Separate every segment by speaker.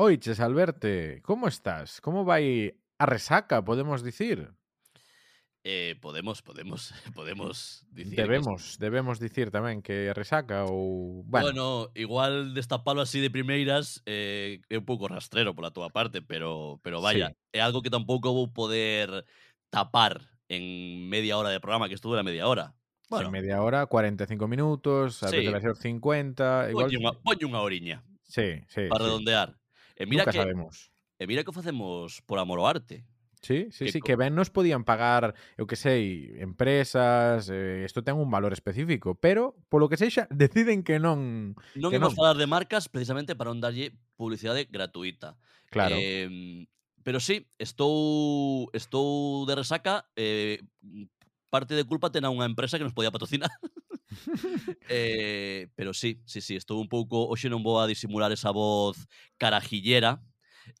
Speaker 1: Oiches, Alberte, como estás? Como vai a resaca, podemos dicir?
Speaker 2: Eh, podemos, podemos, podemos dicir.
Speaker 1: Debemos, debemos dicir tamén que a resaca ou... Bueno,
Speaker 2: Bueno, igual destapalo así de primeiras eh, é un pouco rastrero pola túa parte, pero, pero vaya, é algo que tampouco vou poder tapar en media hora de programa, que estuvo la media hora.
Speaker 1: bueno,
Speaker 2: Bueno,
Speaker 1: media hora, 45 minutos, a
Speaker 2: Sí.
Speaker 1: veces vai ser 50, igual...
Speaker 2: ponlle unha, ponlle unha oriña
Speaker 1: Sí, sí,
Speaker 2: para
Speaker 1: sí.
Speaker 2: redondear. E mira
Speaker 1: Nunca
Speaker 2: que,
Speaker 1: sabemos.
Speaker 2: E mira que facemos por amor ao arte.
Speaker 1: Sí, sí,
Speaker 2: que
Speaker 1: sí,
Speaker 2: co...
Speaker 1: que ben nos podían pagar, eu que sei, empresas, eh, isto eh, ten un valor específico, pero polo que sexa deciden que non
Speaker 2: Non
Speaker 1: que
Speaker 2: imos
Speaker 1: non.
Speaker 2: falar de marcas precisamente para non darlle publicidade gratuita.
Speaker 1: Claro.
Speaker 2: Eh, pero sí, estou estou de resaca, eh, parte de culpa ten a unha empresa que nos podía patrocinar. eh, pero sí, sí, sí, estou un pouco, hoxe non vou a disimular esa voz carajillera,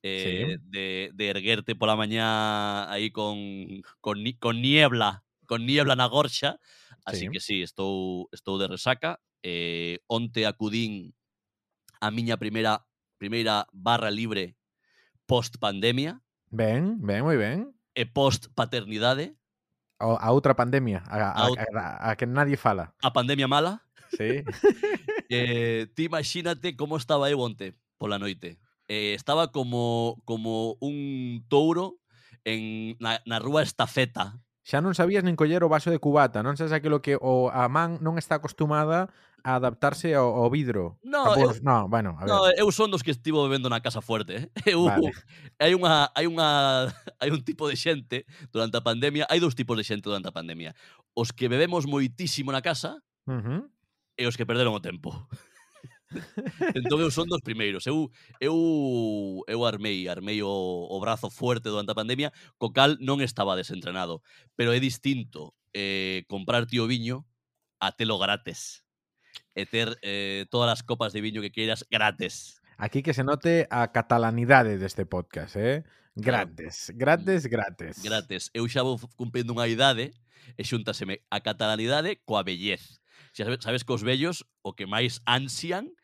Speaker 2: eh, sí. de, de erguerte pola mañá aí con, con, con niebla, con niebla na gorxa, así
Speaker 1: sí.
Speaker 2: que sí, estou, estou de resaca. Eh, onte acudín a miña primeira primeira barra libre post pandemia.
Speaker 1: Ben, ben, moi ben.
Speaker 2: E post paternidade.
Speaker 1: A outra pandemia, a, a,
Speaker 2: a,
Speaker 1: a que nadie fala.
Speaker 2: A pandemia mala?
Speaker 1: Sí.
Speaker 2: eh, ti imagínate como estaba eu onte pola noite. Eh, estaba como como un touro en na, na rúa Estafeta,
Speaker 1: Xa non sabías nin coller o vaso de cubata, non sabes aquilo que o a man non está acostumada a adaptarse ao, ao vidro.
Speaker 2: No,
Speaker 1: Tampou, eu, no, bueno, a ver.
Speaker 2: no, eu son dos que estivo bebendo na casa fuerte. Eh? Eu,
Speaker 1: vale.
Speaker 2: Hai unha hai unha hai un tipo de xente durante a pandemia, hai dous tipos de xente durante a pandemia. Os que bebemos moitísimo na casa,
Speaker 1: uh -huh.
Speaker 2: e os que perderon o tempo. entón eu son dos primeiros. Eu eu eu armei, armei o, o brazo fuerte durante a pandemia, co cal non estaba desentrenado, pero é distinto eh comprar tío viño a telo gratis. E ter eh, todas as copas de viño que queiras gratis.
Speaker 1: Aquí que se note a catalanidade deste podcast, eh? Grates, grates, grates.
Speaker 2: Grates. Eu xa vou cumprindo unha idade e xúntaseme a catalanidade coa bellez. Xa sabes, sabes que os vellos o que máis ansian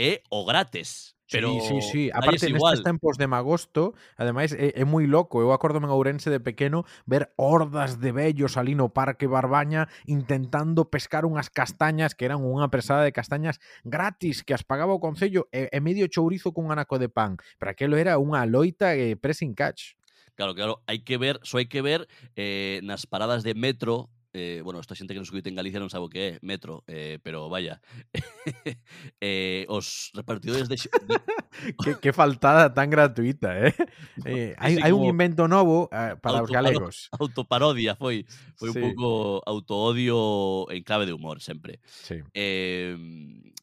Speaker 2: é o gratis. Pero
Speaker 1: sí, sí, sí. Aparte, nestes tempos de magosto, ademais, é, é moi loco. Eu acordome en Ourense de pequeno ver hordas de vellos ali no Parque Barbaña intentando pescar unhas castañas que eran unha presada de castañas gratis que as pagaba o Concello e, e medio chourizo cun anaco de pan. Pero aquelo era unha loita e pressing catch.
Speaker 2: Claro, claro, hai que ver, só hai que ver eh, nas paradas de metro Eh, bueno, esta xente que nos en Galicia non sabe o que é metro, eh, pero vaya. eh, os repartidores de,
Speaker 1: que, que faltada tan gratuita, eh?
Speaker 2: sí,
Speaker 1: hai un invento novo eh, para os
Speaker 2: autoparo-
Speaker 1: galegos.
Speaker 2: autoparodia foi
Speaker 1: Sí.
Speaker 2: un pouco autoodio en clave de humor sempre.
Speaker 1: Sí.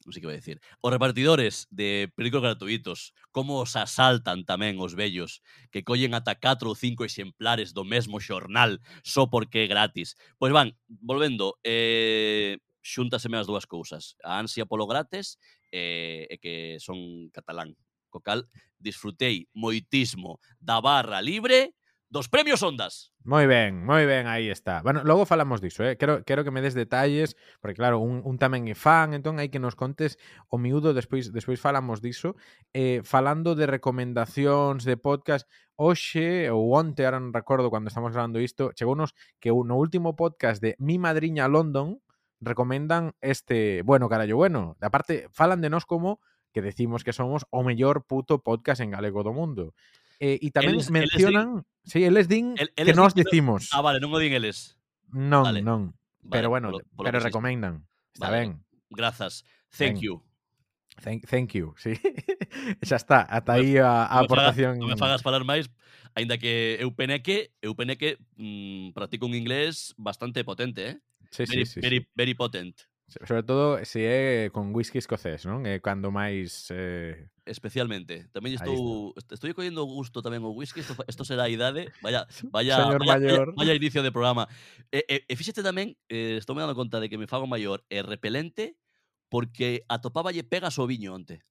Speaker 2: non sei que vai dicir. os repartidores de periódicos gratuitos, como os asaltan tamén os vellos, que collen ata 4 ou 5 exemplares do mesmo xornal, só porque é gratis. Pois van, volvendo, eh, xúntaseme as dúas cousas, a ansia polo gratis eh, e que son catalán. Co cal, disfrutei moitismo da barra libre, dos premios Ondas.
Speaker 1: Moi ben, moi ben, aí está. Bueno, logo falamos diso, eh? Quero, quero que me des detalles, porque claro, un, un tamén é fan, entón hai que nos contes o miúdo, despois despois falamos diso. Eh, falando de recomendacións de podcast, hoxe ou onte, ahora non recordo cando estamos grabando isto, chegounos que no último podcast de Mi Madriña London recomendan este Bueno Carallo Bueno. Aparte, falan de nós como que decimos que somos o mellor puto podcast en galego do mundo. Eh, y tamén
Speaker 2: el,
Speaker 1: mencionan... El sí,
Speaker 2: el Dean el,
Speaker 1: el
Speaker 2: que nós
Speaker 1: dicimos.
Speaker 2: Ah, vale, non o din eles.
Speaker 1: Non,
Speaker 2: vale.
Speaker 1: non.
Speaker 2: Vale,
Speaker 1: pero bueno,
Speaker 2: polo, polo
Speaker 1: pero recomendan. Está
Speaker 2: vale.
Speaker 1: ben.
Speaker 2: Grazas. Thank
Speaker 1: ben.
Speaker 2: you.
Speaker 1: Thank, thank you, sí. Xa está, ata aí a, a aportación.
Speaker 2: Non me fagas falar máis, aínda que eu peneque, eu peneque mmm, practico un inglés bastante potente, eh?
Speaker 1: Sí,
Speaker 2: very,
Speaker 1: sí, sí,
Speaker 2: very, sí. very potent.
Speaker 1: Sobre todo se é con whisky escocés, non? É cando máis... Eh...
Speaker 2: Especialmente. Tamén estou, estou collendo gusto tamén o whisky. Isto, isto será a idade. Vaya, vaya,
Speaker 1: Señor
Speaker 2: vaya, eh,
Speaker 1: mayor.
Speaker 2: vaya, vaya inicio de programa. E, e, e fíxate tamén, eh, estou me dando conta de que me fago maior e repelente porque atopáballe pegas o viño onte.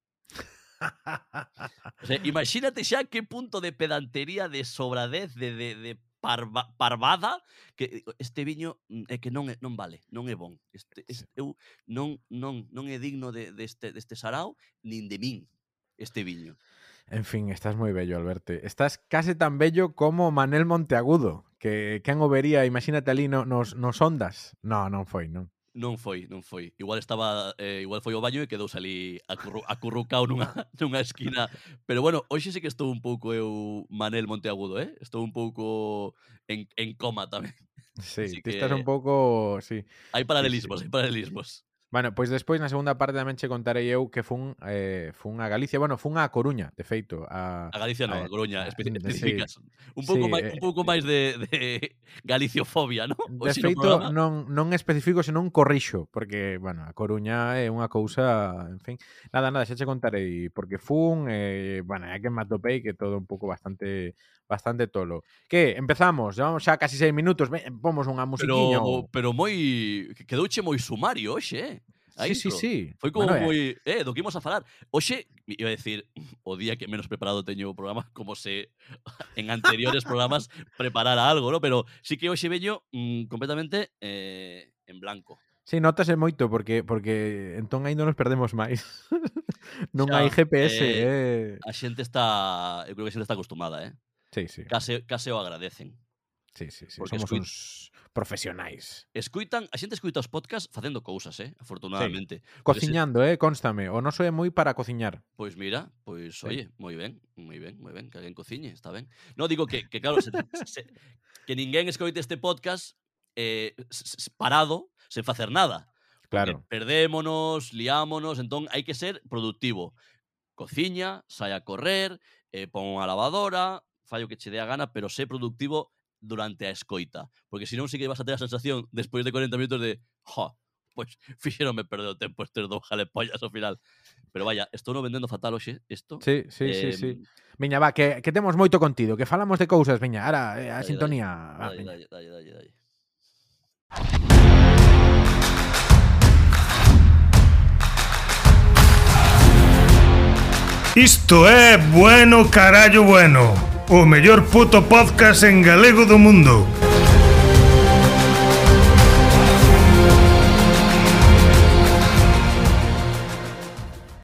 Speaker 2: o sea, imagínate xa que punto de pedantería, de sobradez, de, de, de parva, parvada que eh, este viño mm, é que non é, non vale, non é bon. Este, este eu non non non é digno de deste de deste sarao nin de min este viño.
Speaker 1: En fin, estás moi bello, Alberto. Estás case tan bello como Manel Monteagudo, que quen o vería, imagínate ali no, nos, nos ondas. No, non foi, non.
Speaker 2: Non foi, non foi. Igual estaba, eh, igual foi ao baño e quedou ali acurru, acurrucao nunha, nunha esquina. Pero bueno, hoxe sí que estou un pouco eu Manel Monteagudo, eh? Estou un pouco en, en coma tamén.
Speaker 1: Sí,
Speaker 2: Así
Speaker 1: ti estás un pouco, sí.
Speaker 2: Hai paralelismos, sí, sí. hai paralelismos.
Speaker 1: Bueno, pois despois na segunda parte tamén che contarei eu que fun, eh, fun a Galicia, bueno, fun a Coruña, de feito. A,
Speaker 2: a Galicia non,
Speaker 1: a,
Speaker 2: a Coruña, especificas.
Speaker 1: Sí,
Speaker 2: eh, un pouco
Speaker 1: sí,
Speaker 2: máis, un pouco máis de, eh. de galiciofobia, non?
Speaker 1: De
Speaker 2: Oxe
Speaker 1: feito, non, non especifico, senón corrixo, porque, bueno, a Coruña é unha cousa, en fin. Nada, nada, xa che contarei, porque fun, eh, bueno, é que me atopei que todo un pouco bastante bastante tolo. Que, empezamos, llevamos xa casi seis minutos, pomos unha musiquiña.
Speaker 2: Pero, pero moi... Quedouche moi sumario, oxe, eh?
Speaker 1: Sí,
Speaker 2: intro.
Speaker 1: sí, sí.
Speaker 2: Foi como
Speaker 1: bueno, eh.
Speaker 2: moi... Eh, do que imos a falar. Oxe, iba a decir, o día que menos preparado teño o programa, como se en anteriores programas preparara algo, ¿no? Pero sí que hoxe veño mmm, completamente eh, en blanco.
Speaker 1: Sí, notase moito porque porque entón aí non nos perdemos máis. non
Speaker 2: xa,
Speaker 1: hai GPS,
Speaker 2: eh,
Speaker 1: eh.
Speaker 2: A xente está, eu creo que a xente está acostumada, eh.
Speaker 1: Sí, sí.
Speaker 2: Case, case o agradecen.
Speaker 1: Sí, sí, sí.
Speaker 2: Porque
Speaker 1: Somos
Speaker 2: escuit...
Speaker 1: uns profesionais.
Speaker 2: Escuitan, a xente escuita os podcasts facendo cousas, eh, afortunadamente. Sí.
Speaker 1: Cociñando, eh, constame. O noso é moi para cociñar.
Speaker 2: Pois mira, pois
Speaker 1: sí.
Speaker 2: oye, moi ben, moi ben, moi ben, que alguén cociñe, está ben. No digo que, que claro, se, se, que ninguén escoite este podcast eh, parado, sen facer nada.
Speaker 1: Claro.
Speaker 2: Porque perdémonos, liámonos, entón hai que ser productivo. Cociña, sai a correr, eh, pon a lavadora, fai o que che dé a gana, pero sé productivo durante a escoita. Porque senón sí que vas a ter a sensación, despois de 40 minutos, de jo, pois fixeronme perder o tempo estes dous jalepollas ao final. Pero vaya, estou no vendendo fatal hoxe, isto.
Speaker 1: Sí, sí, sí, sí.
Speaker 2: Em,
Speaker 1: Veña, va, que, que temos moito contido, que falamos de cousas, veña, ara, eh, a sintonía. va,
Speaker 2: dalle, dalle, dalle, dalle.
Speaker 3: Isto é Bueno Carallo Bueno O mellor puto podcast en galego do mundo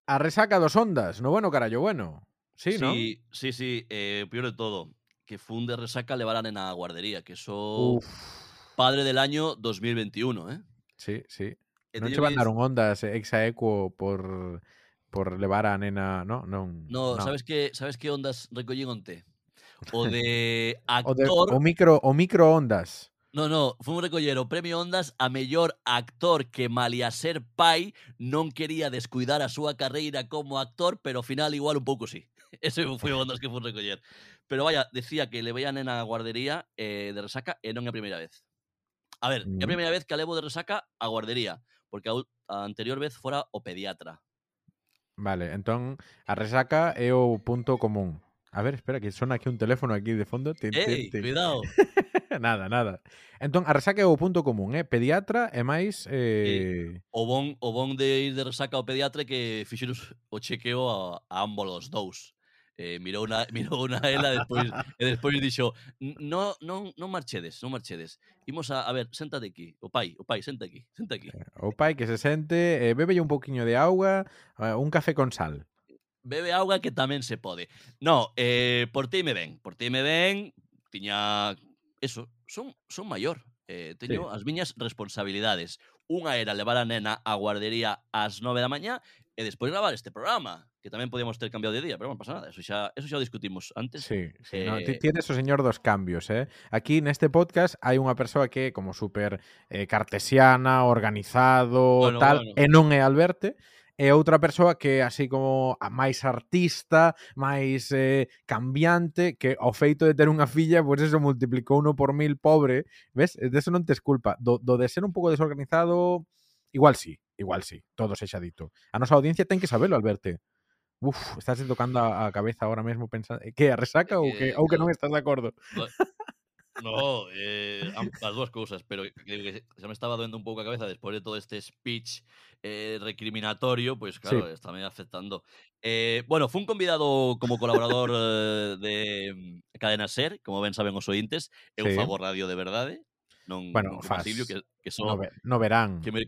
Speaker 1: A resaca dos ondas, no bueno, carallo, bueno. Sí, ¿no?
Speaker 2: Sí, sí, sí, eh, peor de todo, que fun de resaca levar a nena á guardería, que so
Speaker 1: Uf,
Speaker 2: padre del año 2021, eh?
Speaker 1: sí, sí. Non che mandaron ondas exaequo por por levar a nena, no, non.
Speaker 2: No,
Speaker 1: no.
Speaker 2: sabes que sabes que ondas recollín onte? o de actor.
Speaker 1: o, de, o, micro, o microondas.
Speaker 2: No, no, fomos recoller o premio Ondas a mellor actor que malia ser pai non quería descuidar a súa carreira como actor, pero ao final igual un pouco sí. Ese foi o Ondas que fomos recoller. Pero vaya, decía que le veían en a guardería eh, de resaca eh, e non é a primeira vez. A ver, é a
Speaker 1: mm.
Speaker 2: primeira vez que a levo de resaca a guardería, porque a, a anterior vez fora o pediatra.
Speaker 1: Vale, entón a resaca é o punto común. A ver, espera, que sona aquí un teléfono aquí de fondo. Tin, Ey,
Speaker 2: tin,
Speaker 1: tin.
Speaker 2: cuidado.
Speaker 1: nada, nada. Entón, a resaca é o punto común, eh? Pediatra e máis... Eh...
Speaker 2: o, bon, o bon de ir de resaca ao pediatra que fixeros o chequeo a, a ambos os dous. Eh, mirou na, mirou na ela despois, e despois dixo no, non, non marchedes, non marchedes. Imos a, a ver, séntate aquí. O pai, o pai, senta aquí, senta aquí.
Speaker 1: Eh, o pai que se sente, eh, bebelle un poquinho de auga, eh, un café con sal
Speaker 2: bebe auga que tamén se pode. No, eh, por ti me ven, por ti me ven, tiña... Eso, son, son maior. Eh, teño
Speaker 1: sí.
Speaker 2: as miñas responsabilidades. Unha era levar a nena á guardería ás 9 da mañá e despois gravar este programa, que tamén podíamos ter cambiado de día, pero non pasa nada, eso xa, eso xa o discutimos antes.
Speaker 1: Sí, sí
Speaker 2: eh...
Speaker 1: no, tienes o señor dos cambios, eh? Aquí neste podcast hai unha persoa que é como super eh, cartesiana, organizado,
Speaker 2: bueno,
Speaker 1: tal,
Speaker 2: bueno.
Speaker 1: e non é Alberto, e outra persoa que é así como a máis artista, máis eh, cambiante, que ao feito de ter unha filla, pois pues eso multiplicou uno por mil pobre, ves? De eso non tes culpa. Do, do de ser un pouco desorganizado, igual sí, igual sí, todo se xa dito. A nosa audiencia ten que sabelo, Alberto. Uf, estás tocando a cabeza ahora mesmo pensando eh, que a resaca que, ou que, ou que non estás de acordo.
Speaker 2: No, eh, am- as dúas cousas, pero que, que xa me estaba doendo un pouco a cabeza despois de todo este speech eh, recriminatorio, pues, claro, está me afectando. Eh, bueno, fun convidado como colaborador de Cadena Ser, como ben saben os ointes, eu
Speaker 1: Sí.
Speaker 2: fago radio de verdade, non,
Speaker 1: Bueno,
Speaker 2: non Silvio, que,
Speaker 1: No, no verán.
Speaker 2: que me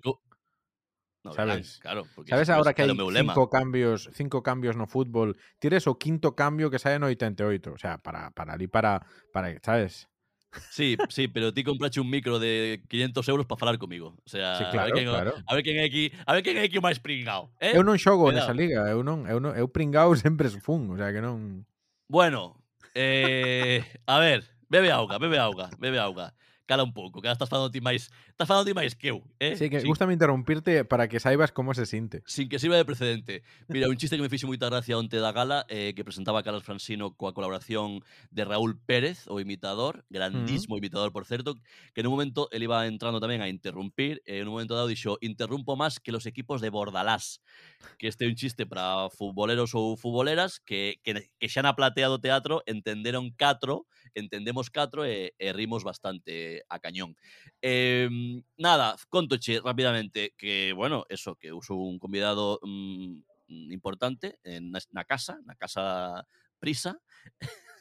Speaker 2: No, verán,
Speaker 1: sabes?
Speaker 2: claro, porque
Speaker 1: Sabes ahora que
Speaker 2: é lema.
Speaker 1: cinco cambios, cinco cambios no fútbol, tires o quinto cambio que sae no 88, o sea, para para ali para para, sabes?
Speaker 2: Sí, sí, pero ti comprache un micro de 500 euros para falar comigo. O sea,
Speaker 1: sí, claro, a,
Speaker 2: ver quen,
Speaker 1: claro.
Speaker 2: a ver quen é aquí, a ver quen é aquí o máis pringao, eh?
Speaker 1: Eu non xogo
Speaker 2: Cuidado.
Speaker 1: nesa liga, eu non, eu non, eu pringao sempre fun, o sea que non
Speaker 2: Bueno, eh, a ver, bebe auga, bebe auga, bebe auga. Cala un pouco, que estás falando ti máis estás falando ti máis que eu, eh?
Speaker 1: Sí, que
Speaker 2: Sin-
Speaker 1: gustame interrumpirte para que saibas como se sinte.
Speaker 2: sin que sirva de precedente. Mira, un chiste que me fixo moita gracia onte da gala eh, que presentaba Carlos Francino coa colaboración de Raúl Pérez, o imitador, grandísimo imitador, por certo, que en un momento él iba entrando tamén a interrumpir, e en un momento dado dixo, interrumpo máis que los equipos de Bordalás, que este é un chiste para futboleros ou futboleras que, que, que xa na platea do teatro entenderon catro, entendemos catro e, e rimos bastante a cañón. Eh, nada, contoche rapidamente que, bueno, eso, que uso un convidado mm, importante en na casa, na casa Prisa.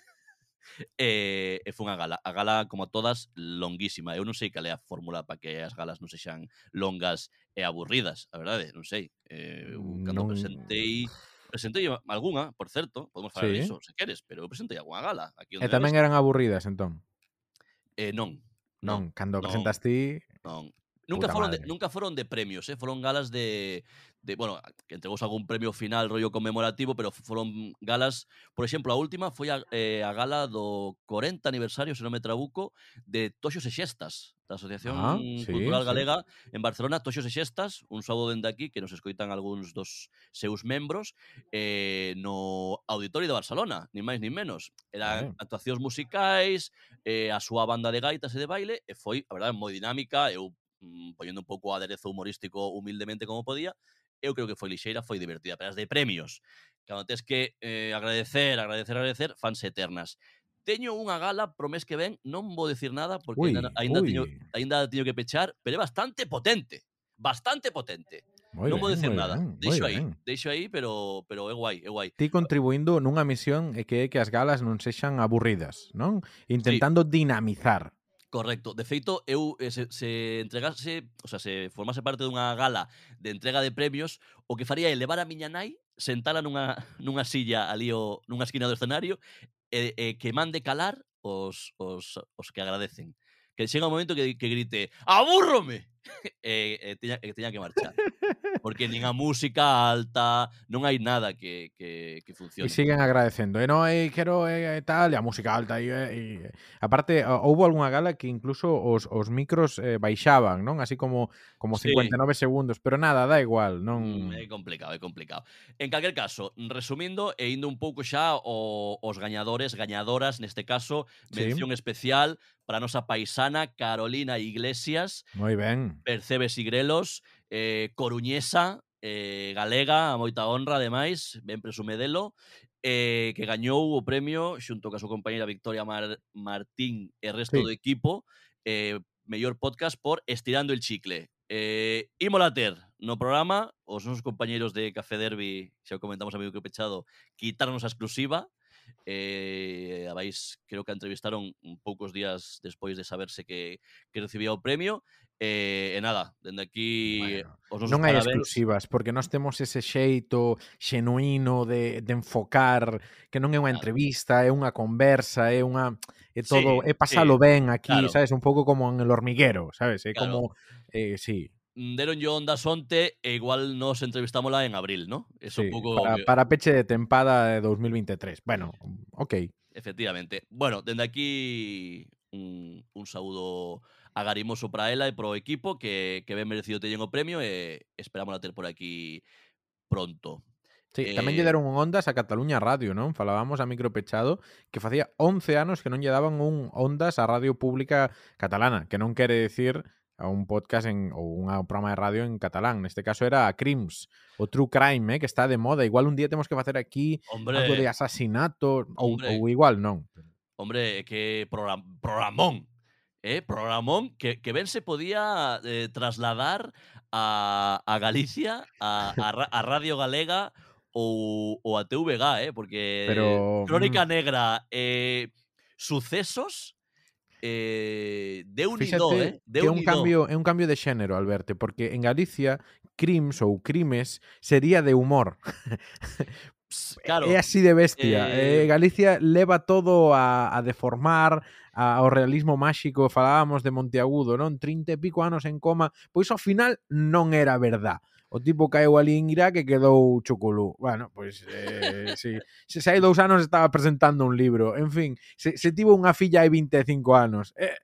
Speaker 2: e, eh, e fun a gala. A gala, como a todas, longuísima. Eu non sei cal é a fórmula para que as galas non sexan longas e aburridas, a verdade, non sei. Eh, eu, mm, cando
Speaker 1: non...
Speaker 2: presentei presentei algunha, por certo, podemos falar
Speaker 1: sí.
Speaker 2: diso, se queres, pero eu presentei algunha gala. Aquí onde
Speaker 1: e
Speaker 2: tamén
Speaker 1: eran aburridas, entón?
Speaker 2: Eh, non.
Speaker 1: Non, non cando
Speaker 2: non.
Speaker 1: presentas ti,
Speaker 2: Non. Nunca
Speaker 1: Puta
Speaker 2: foron,
Speaker 1: madre.
Speaker 2: de, nunca foron de premios, eh? foron galas de, de, bueno, que entregou algún premio final rollo conmemorativo, pero foron galas, por exemplo, a última foi a, eh, a gala do 40 aniversario, se non me trabuco, de Toxos e Xestas, da Asociación
Speaker 1: ah, sí,
Speaker 2: Cultural
Speaker 1: sí.
Speaker 2: Galega en Barcelona, Toxos e Xestas, un sábado dende aquí que nos escoitan algúns dos seus membros eh, no Auditorio de Barcelona, ni máis ni menos. Eran
Speaker 1: ah.
Speaker 2: actuacións musicais, eh, a súa banda de gaitas e de baile, e foi, a verdade, moi dinámica, eu mm, poñendo un pouco aderezo humorístico humildemente como podía, eu creo que foi lixeira, foi divertida, pero as de premios, cando tens que eh, agradecer, agradecer, agradecer, fanse eternas. Teño unha gala pro mes que ven, non vou decir nada porque
Speaker 1: ui,
Speaker 2: ainda, ainda. Teño, aínda teño que pechar, pero é bastante potente, bastante potente.
Speaker 1: Muy
Speaker 2: non vou decir nada.
Speaker 1: Ben,
Speaker 2: deixo aí,
Speaker 1: ben.
Speaker 2: deixo aí, pero pero é guai, é guai.
Speaker 1: Ti contribuindo nunha misión é que é que as galas non sexan aburridas, non? Intentando sí. dinamizar
Speaker 2: Correcto. De feito, eu eh, se, se entregase, o sea, se formase parte dunha gala de entrega de premios, o que faría é levar a miña nai, sentala nunha, nunha silla ali o, nunha esquina do escenario, e, e que mande calar os, os, os que agradecen. Que chega un momento que, que grite ¡Abúrrome! e, e eh, eh, teña, e teña que marchar. Porque nin a música alta, non hai nada que, que, que funcione.
Speaker 1: E siguen agradecendo. Eh, e non, e quero e, e tal, e a música alta. E, e... Aparte, houbo algunha gala que incluso os, os micros eh, baixaban, non? Así como como 59 sí. segundos. Pero nada, dá igual. Non...
Speaker 2: Mm, é complicado, é complicado. En calquer caso, resumindo e indo un pouco xa o, os gañadores, gañadoras, neste caso, mención sí. especial para a nosa paisana Carolina Iglesias.
Speaker 1: Moi ben Mm.
Speaker 2: Percebes y Grelos, eh, coruñesa, eh, galega, a moita honra, ademais, ben presumedelo, eh, que gañou o premio xunto ca súa compañeira Victoria Mar Martín e resto
Speaker 1: sí.
Speaker 2: do equipo eh, mellor podcast por Estirando el Chicle. Eh, imola ter no programa os nosos compañeiros de Café Derby, xa o comentamos a medio que pechado, quitarnos a exclusiva. Eh, vais, creo que a entrevistaron poucos días despois de saberse que, que recibía o premio E, e nada, dende aquí
Speaker 1: bueno,
Speaker 2: os
Speaker 1: non hai exclusivas, porque nós temos ese xeito xenuíno de, de enfocar que non é unha entrevista, é unha conversa, é unha é todo,
Speaker 2: sí, é
Speaker 1: pasalo sí, ben aquí,
Speaker 2: claro.
Speaker 1: sabes, un pouco como en el hormiguero, sabes, é
Speaker 2: claro.
Speaker 1: como eh, sí,
Speaker 2: mm, deron yo ondas onte e igual nos entrevistámola en abril, ¿no? Es
Speaker 1: sí, un
Speaker 2: pouco
Speaker 1: para, para peche de tempada de 2023. Bueno, ok.
Speaker 2: Efectivamente. Bueno, dende aquí un, un saúdo agarimoso para ela e pro equipo que, que ben merecido teñen o premio e esperamos a ter por aquí pronto.
Speaker 1: Sí, eh... tamén lle
Speaker 2: eh,
Speaker 1: deron un Ondas a Cataluña Radio, non? Falábamos a micropechado que facía 11 anos que non lle daban un Ondas a Radio Pública Catalana, que non quere decir a un podcast en, ou unha programa de radio en catalán. Neste caso era a Crims, o True Crime, eh, que está de moda. Igual un día temos que facer aquí
Speaker 2: Hombre.
Speaker 1: algo de asasinato, ou, ou igual non.
Speaker 2: Hombre, que program, programón eh, programón que, que ben se podía eh, trasladar a, a Galicia, a, a, a Radio Galega ou, ou a TVG, eh, porque
Speaker 1: Pero...
Speaker 2: Crónica
Speaker 1: mm.
Speaker 2: Negra, eh, sucesos, eh, de un
Speaker 1: Fíxate
Speaker 2: do, eh? De
Speaker 1: que é
Speaker 2: un
Speaker 1: cambio, é un cambio de xénero, Alberto, porque en Galicia crimes ou crimes sería de humor.
Speaker 2: claro,
Speaker 1: é así de bestia.
Speaker 2: Eh...
Speaker 1: eh Galicia leva todo a, a deformar, ao realismo máxico, falábamos de Monteagudo, non? 30 e pico anos en coma, pois ao final non era verdad. O tipo caeu ali en Irak e quedou chuculú. Bueno, pois, eh, si, se, se hai dous anos estaba presentando un libro. En fin, se, se tivo unha filla hai 25 anos. Eh,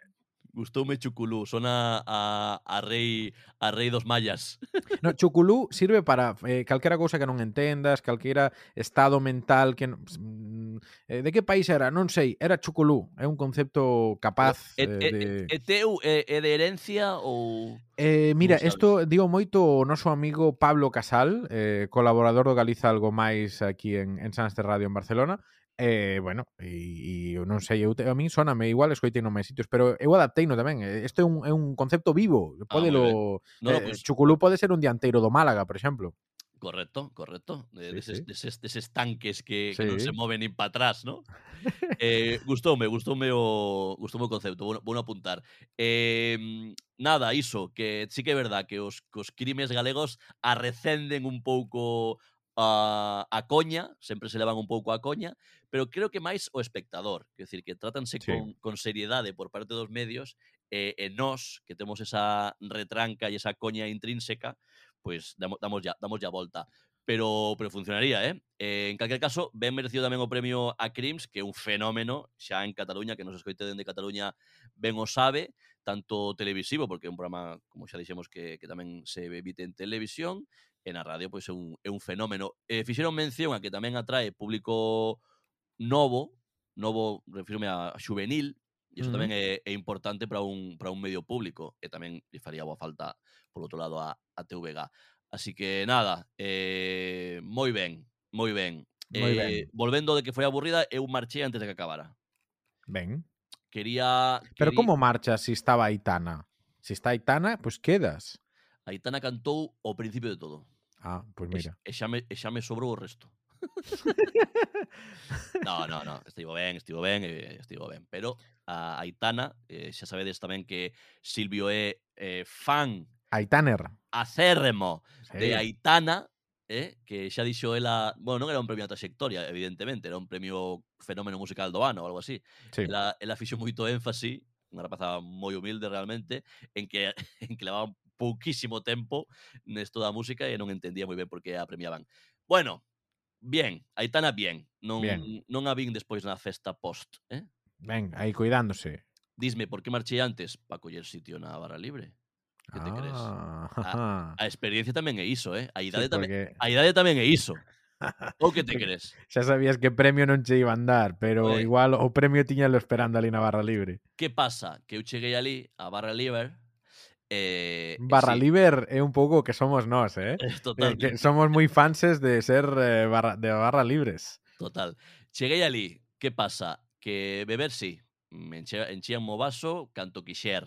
Speaker 2: Gustoume Chuculú, sona a, a rei a rei dos mallas.
Speaker 1: No, Chuculú sirve para eh, calquera cousa que non entendas, calquera estado mental que mm, eh, de que país era, non sei, era Chuculú, é un concepto capaz eh,
Speaker 2: eh,
Speaker 1: de
Speaker 2: e teu é, é de herencia ou
Speaker 1: Eh, mira, isto digo moito o noso amigo Pablo Casal, eh, colaborador do Galiza Algo Máis aquí en, en Sans de Radio en Barcelona, eh, bueno, e, e eu non sei, eu te, a min soname, igual escoitei nome sitios, pero eu adapteino tamén, este eh, é un, é un concepto vivo, podelo,
Speaker 2: ah, no,
Speaker 1: eh,
Speaker 2: pues,
Speaker 1: Chuculú pode ser un dianteiro do Málaga, por exemplo.
Speaker 2: Correcto, correcto. De,
Speaker 1: sí,
Speaker 2: deses,
Speaker 1: sí.
Speaker 2: deses, deses tanques que, sí. que non se moven nin para atrás, ¿no? eh, gustoume, gustoume o, gustoume o concepto, vou, vou apuntar. Eh, nada, iso, que sí que é verdad que os, que os crimes galegos arrecenden un pouco a, a coña, sempre se levan un pouco a coña, pero creo que máis o espectador, quer decir, que trátanse
Speaker 1: sí.
Speaker 2: con, con seriedade por parte dos medios e, e nós, que temos esa retranca e esa coña intrínseca, pois pues, damos, damos, ya, damos ya volta. Pero, pero funcionaría, eh? eh en calquer caso, ben merecido tamén o premio a Crims, que é un fenómeno xa en Cataluña, que nos escoite dende Cataluña ben o sabe, tanto televisivo, porque é un programa, como xa dixemos, que, que tamén se evite en televisión, e na radio pois é un, é un fenómeno. Eh fixeron mención a que tamén atrae público novo, novo, refirme a juvenil, e iso
Speaker 1: uh -huh.
Speaker 2: tamén é, é importante para un, para un medio público, e tamén lle faría boa falta, por outro lado, a, a TVG. Así que, nada, eh, moi ben, moi ben.
Speaker 1: Moi
Speaker 2: eh,
Speaker 1: ben.
Speaker 2: Volvendo de que foi aburrida, eu marchei antes de que acabara.
Speaker 1: Ben.
Speaker 2: Quería...
Speaker 1: Pero
Speaker 2: querí...
Speaker 1: como marcha si estaba Aitana? Si está Aitana, pois pues quedas.
Speaker 2: Aitana cantou o principio de todo.
Speaker 1: Ah, pues mira.
Speaker 2: e xa me, e xa me sobrou o resto. no, no, no, estivo ben, estivo ben, eh, estivo ben. Pero a Aitana, eh, xa sabedes tamén que Silvio é eh, fan
Speaker 1: Aitaner.
Speaker 2: acérremo de
Speaker 1: Sí.
Speaker 2: Aitana, eh, que xa dixo ela, bueno, non era un premio a trayectoria, evidentemente, era un premio fenómeno musical do ano ou algo así.
Speaker 1: Sí.
Speaker 2: Ela, ela fixo moito énfasis, unha rapaza moi humilde realmente, en que en que levaba pouquísimo tempo nesto da música e non entendía moi ben por que a premiaban. Bueno, bien, Aitana bien. Non,
Speaker 1: bien.
Speaker 2: non a vin despois na festa post, eh?
Speaker 1: Ben, aí cuidándose.
Speaker 2: Disme, por que marchei antes? Pa coller sitio na barra libre. Que te ah, crees?
Speaker 1: A, ah.
Speaker 2: a experiencia tamén é iso, eh? A idade, sí, tamén,
Speaker 1: porque...
Speaker 2: a idade tamén é iso. O que te crees?
Speaker 1: Xa sabías que premio non che iban dar, pero
Speaker 2: Oye.
Speaker 1: igual o premio tiñalo esperando ali na barra libre.
Speaker 2: Que pasa? Que eu cheguei ali, a barra libre, Eh,
Speaker 1: barra
Speaker 2: sí.
Speaker 1: liber é un pouco que somos nós, eh?
Speaker 2: Total.
Speaker 1: Eh,
Speaker 2: eh
Speaker 1: que somos moi fanses de ser eh, barra, de barra libres.
Speaker 2: Total. Cheguei ali, que pasa? Que beber sí, enche, enchía mo vaso canto quixer,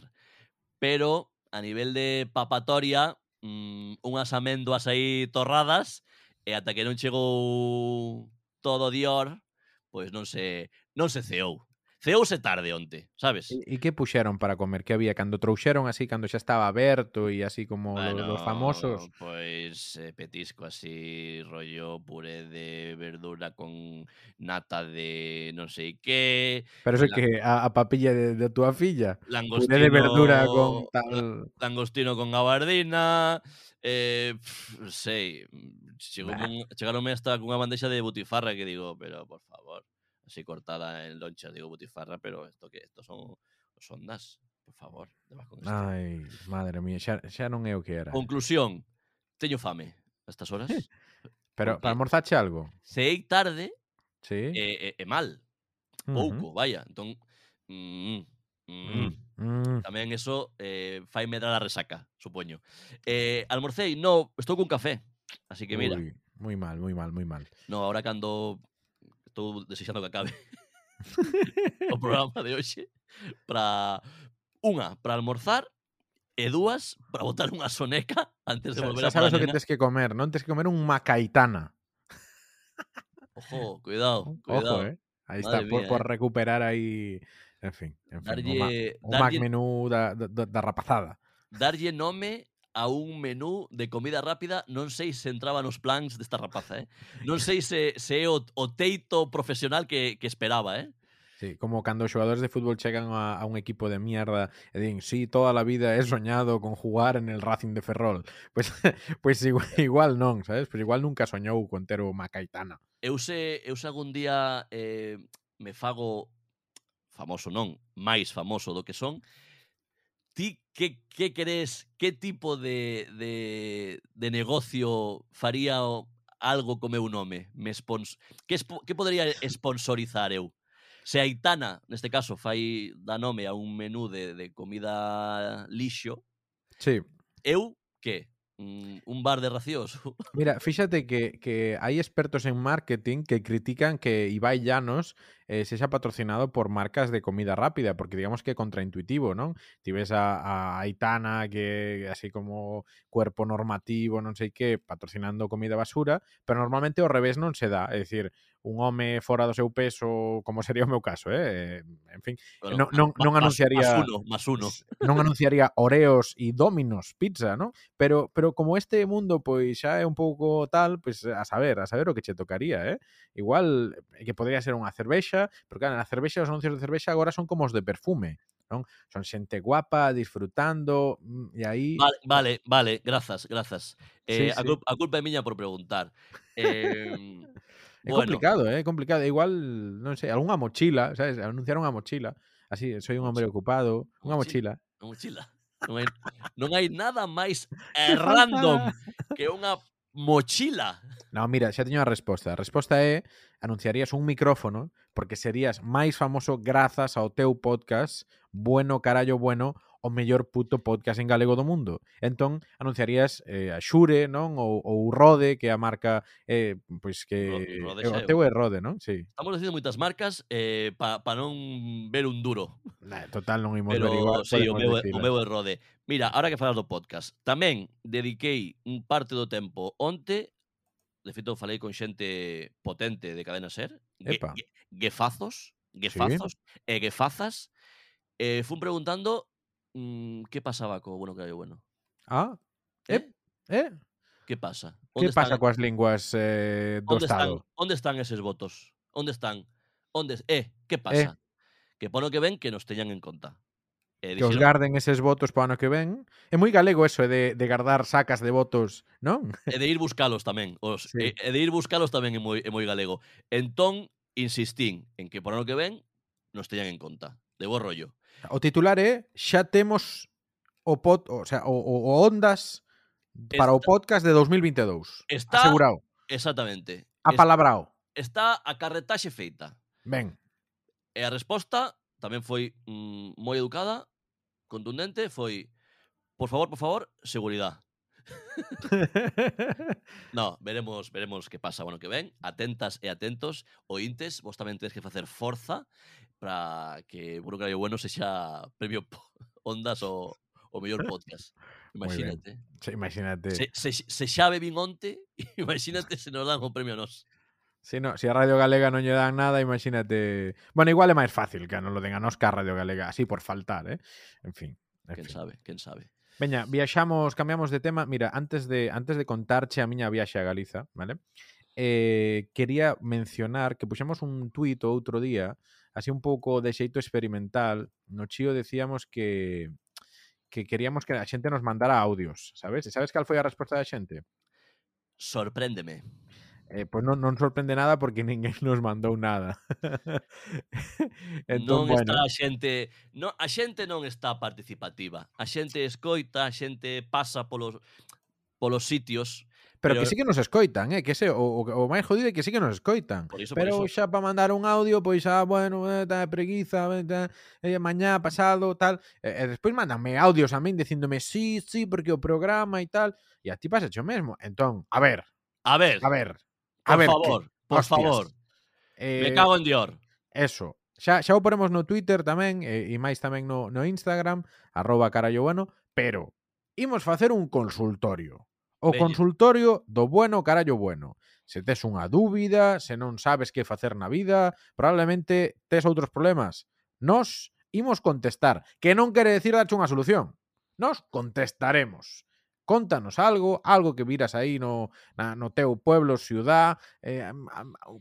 Speaker 2: pero a nivel de papatoria, mmm, unhas amendoas aí torradas, e ata que non chegou todo Dior, pois non se non se ceou feouse tarde onte, sabes?
Speaker 1: E, e que puxeron para comer? Que había cando trouxeron así, cando xa estaba aberto e así como bueno, los famosos?
Speaker 2: Pois eh, petisco así, rollo puré de verdura con nata de non sei que...
Speaker 1: Pero eso
Speaker 2: la...
Speaker 1: que a, a papilla de, de túa filla?
Speaker 2: Langostino...
Speaker 1: Puré de verdura con tal...
Speaker 2: Langostino con gabardina... Eh, pff, sei, chegou
Speaker 1: mm,
Speaker 2: nah. con, chegaronme hasta cunha bandexa de butifarra que digo, pero por favor así cortada en loncha, digo butifarra, pero esto que esto son ondas, por favor.
Speaker 1: Ai, madre mía, xa, xa non é o que era.
Speaker 2: Conclusión, teño fame a estas horas.
Speaker 1: pero para almorzache algo.
Speaker 2: Sei tarde
Speaker 1: sí.
Speaker 2: e, e, e mal. Pouco, uh -huh. vaya. Entón, mm, mm,
Speaker 1: mm. mm.
Speaker 2: Tamén eso eh, fai da a resaca, supoño. Eh, almorcei, no, estou cun café. Así que mira.
Speaker 1: Ui, moi mal, moi mal, moi mal.
Speaker 2: No, ahora cando estou desexando que acabe o programa de hoxe para unha para almorzar e dúas para botar unha soneca antes de volver a
Speaker 1: sabes o que tens que comer, non? Tens que comer un macaitana.
Speaker 2: Ojo, cuidado, cuidado.
Speaker 1: Ojo, eh. Aí está,
Speaker 2: Madre
Speaker 1: por,
Speaker 2: mía,
Speaker 1: por
Speaker 2: eh.
Speaker 1: recuperar aí... En fin, en fin darlle, un, ma,
Speaker 2: un
Speaker 1: darlle, Mac Menú da, da, da rapazada.
Speaker 2: Darlle nome a un menú de comida rápida, non sei se entraba nos plans desta rapaza, eh? Non sei se, se é o, o teito profesional que, que esperaba, eh?
Speaker 1: Sí, como cando os xogadores de fútbol chegan a, a un equipo de mierda e din, sí, toda a vida he soñado con jugar en el Racing de Ferrol. Pois pues, pues igual, igual non, sabes? Pero pues igual nunca soñou con ter o Macaitana.
Speaker 2: Eu se, eu se algún día eh, me fago famoso non, máis famoso do que son, ¿Ti qué, qué crees? ¿Qué tipo de, de, de negocio faría algo co meu nome? Me spons que, que podría sponsorizar eu? Se Aitana, neste caso, fai da nome a un menú de, de comida lixo,
Speaker 1: sí.
Speaker 2: eu que? Un, bar de racións?
Speaker 1: Mira, fíxate que, que hai expertos en marketing que critican que Ibai Llanos eh, sexa patrocinado por marcas de comida rápida, porque digamos que contraintuitivo, non? Ti ves a, a Aitana que así como cuerpo normativo, non sei que, patrocinando comida basura, pero normalmente ao revés non se dá, é dicir, un home fora do seu peso, como sería o meu caso, eh? En fin,
Speaker 2: bueno,
Speaker 1: non, non, non anunciaría...
Speaker 2: Más uno, más uno.
Speaker 1: Non anunciaría Oreos e Dominos pizza, non? Pero, pero como este mundo pois xa é un pouco tal, pois a saber, a saber o que che tocaría, eh? Igual eh, que podría ser unha cervexa, porque claro, na cervexa, os anuncios de cervexa agora son como os de perfume, non? Son xente guapa, disfrutando, mm, e aí...
Speaker 2: Vale, vale, vale grazas, grazas. Eh, sí,
Speaker 1: sí.
Speaker 2: A, cul a culpa é miña por preguntar. Eh,
Speaker 1: Es
Speaker 2: bueno.
Speaker 1: complicado, ¿eh? complicado. Igual, no sé, alguna mochila, ¿sabes? Anunciaron una mochila. Así, soy un hombre ocupado. Una
Speaker 2: mochila. Una mochila. Non hai, non hai nada máis eh, random que unha mochila.
Speaker 1: No, mira, xa teño a resposta. A resposta é anunciarías un micrófono porque serías máis famoso grazas ao teu podcast Bueno Carallo Bueno o mellor puto podcast en galego do mundo. Entón, anunciarías eh, a Xure, non? Ou, ou Rode, que é a marca eh, pois que...
Speaker 2: Rode,
Speaker 1: o teu é Rode, non? Sí.
Speaker 2: Estamos dicindo moitas marcas eh, para pa non ver un duro.
Speaker 1: Nah, total, non imos
Speaker 2: Pero,
Speaker 1: ver igual.
Speaker 2: Sí, o meu, decir, o meu é Rode. Mira, ahora que falas do podcast, tamén dediquei un parte do tempo onte de feito falei con xente potente de Cadena Ser,
Speaker 1: Epa.
Speaker 2: Ge, ge, gefazos, gefazos sí. e eh, gefazas, eh, fun preguntando mm, que pasaba co bueno que hai o bueno?
Speaker 1: Ah?
Speaker 2: Eh?
Speaker 1: Eh?
Speaker 2: Que pasa? Onde que
Speaker 1: pasa
Speaker 2: están...
Speaker 1: coas linguas eh, do
Speaker 2: onde
Speaker 1: Estado?
Speaker 2: Están, onde están eses votos? Onde están? Onde? Eh, que pasa? Eh? Que pono que ven que nos teñan en conta. Eh,
Speaker 1: que
Speaker 2: dixeron...
Speaker 1: os garden eses votos para ano que ven. É moi galego eso eh, de, de guardar sacas de votos, non?
Speaker 2: E eh, de ir buscalos tamén. Os,
Speaker 1: sí.
Speaker 2: e, e de ir buscalos tamén é moi, é moi galego. Entón, insistín en que por ano que ven nos teñan en conta. De bo rollo.
Speaker 1: O titular é xa temos o pod, o, sea, o, o Ondas para
Speaker 2: está, o
Speaker 1: podcast de 2022.
Speaker 2: Está
Speaker 1: asegurado.
Speaker 2: Exactamente.
Speaker 1: Apalabrado.
Speaker 2: Está a carretaxe feita.
Speaker 1: Ben.
Speaker 2: E a resposta tamén foi mm, moi educada, contundente, foi por favor, por favor, seguridade. no, veremos, veremos que pasa, bueno, que ven, atentas e atentos, ointes, vos tamén tedes que facer forza para que Burocrario Bueno sexa premio Ondas o, o mellor podcast. Imagínate.
Speaker 1: Sí, imagínate.
Speaker 2: Se, se, se xa bebín onte, imagínate se nos dan o premio nós.
Speaker 1: Si, no, si a Radio Galega non lle dan nada, imagínate... Bueno, igual é máis fácil que non lo den a nos que a Radio Galega, así por faltar, eh? En fin. En
Speaker 2: quen
Speaker 1: fin.
Speaker 2: sabe, quen sabe.
Speaker 1: Veña, viaxamos, cambiamos de tema. Mira, antes de antes de contarche a miña viaxe a Galiza, vale? Eh, quería mencionar que puxemos un tuit outro día así un pouco de xeito experimental, no Chío decíamos que que queríamos que a xente nos mandara audios, sabes? E sabes cal foi a resposta da xente?
Speaker 2: Sorpréndeme.
Speaker 1: Eh, pois non, non sorprende nada porque ninguén nos mandou nada. entón,
Speaker 2: non
Speaker 1: bueno.
Speaker 2: está a xente, non, a xente non está participativa. A xente escoita, a xente pasa polos polos sitios
Speaker 1: Pero que sí que nos escoitan, eh, que ese, o, o máis jodido é que sí que nos escoitan.
Speaker 2: Por iso,
Speaker 1: pero por
Speaker 2: iso.
Speaker 1: xa para mandar un audio, pois xa, bueno, eh, tá preguiza, eh, eh, mañá, pasado, tal. E, e despois mandanme audios a min dicíndome sí, sí, porque o programa e tal. E a ti pasa o mesmo. Entón, a ver.
Speaker 2: A ver.
Speaker 1: A ver. A
Speaker 2: por
Speaker 1: ver,
Speaker 2: favor,
Speaker 1: que,
Speaker 2: por
Speaker 1: hostias,
Speaker 2: favor.
Speaker 1: Eh,
Speaker 2: Me cago en Dior.
Speaker 1: Eso. Xa, xa o ponemos no Twitter tamén e, e máis tamén no, no Instagram, arroba carallo bueno, pero imos facer un consultorio. O
Speaker 2: Bello.
Speaker 1: consultorio do bueno carallo bueno. Se tes unha dúbida, se non sabes que facer na vida, probablemente tes outros problemas. Nos imos contestar, que non quere decir dache unha solución. Nos contestaremos. Contanos algo, algo que viras aí no, na, no teu pueblo, ciudad, eh,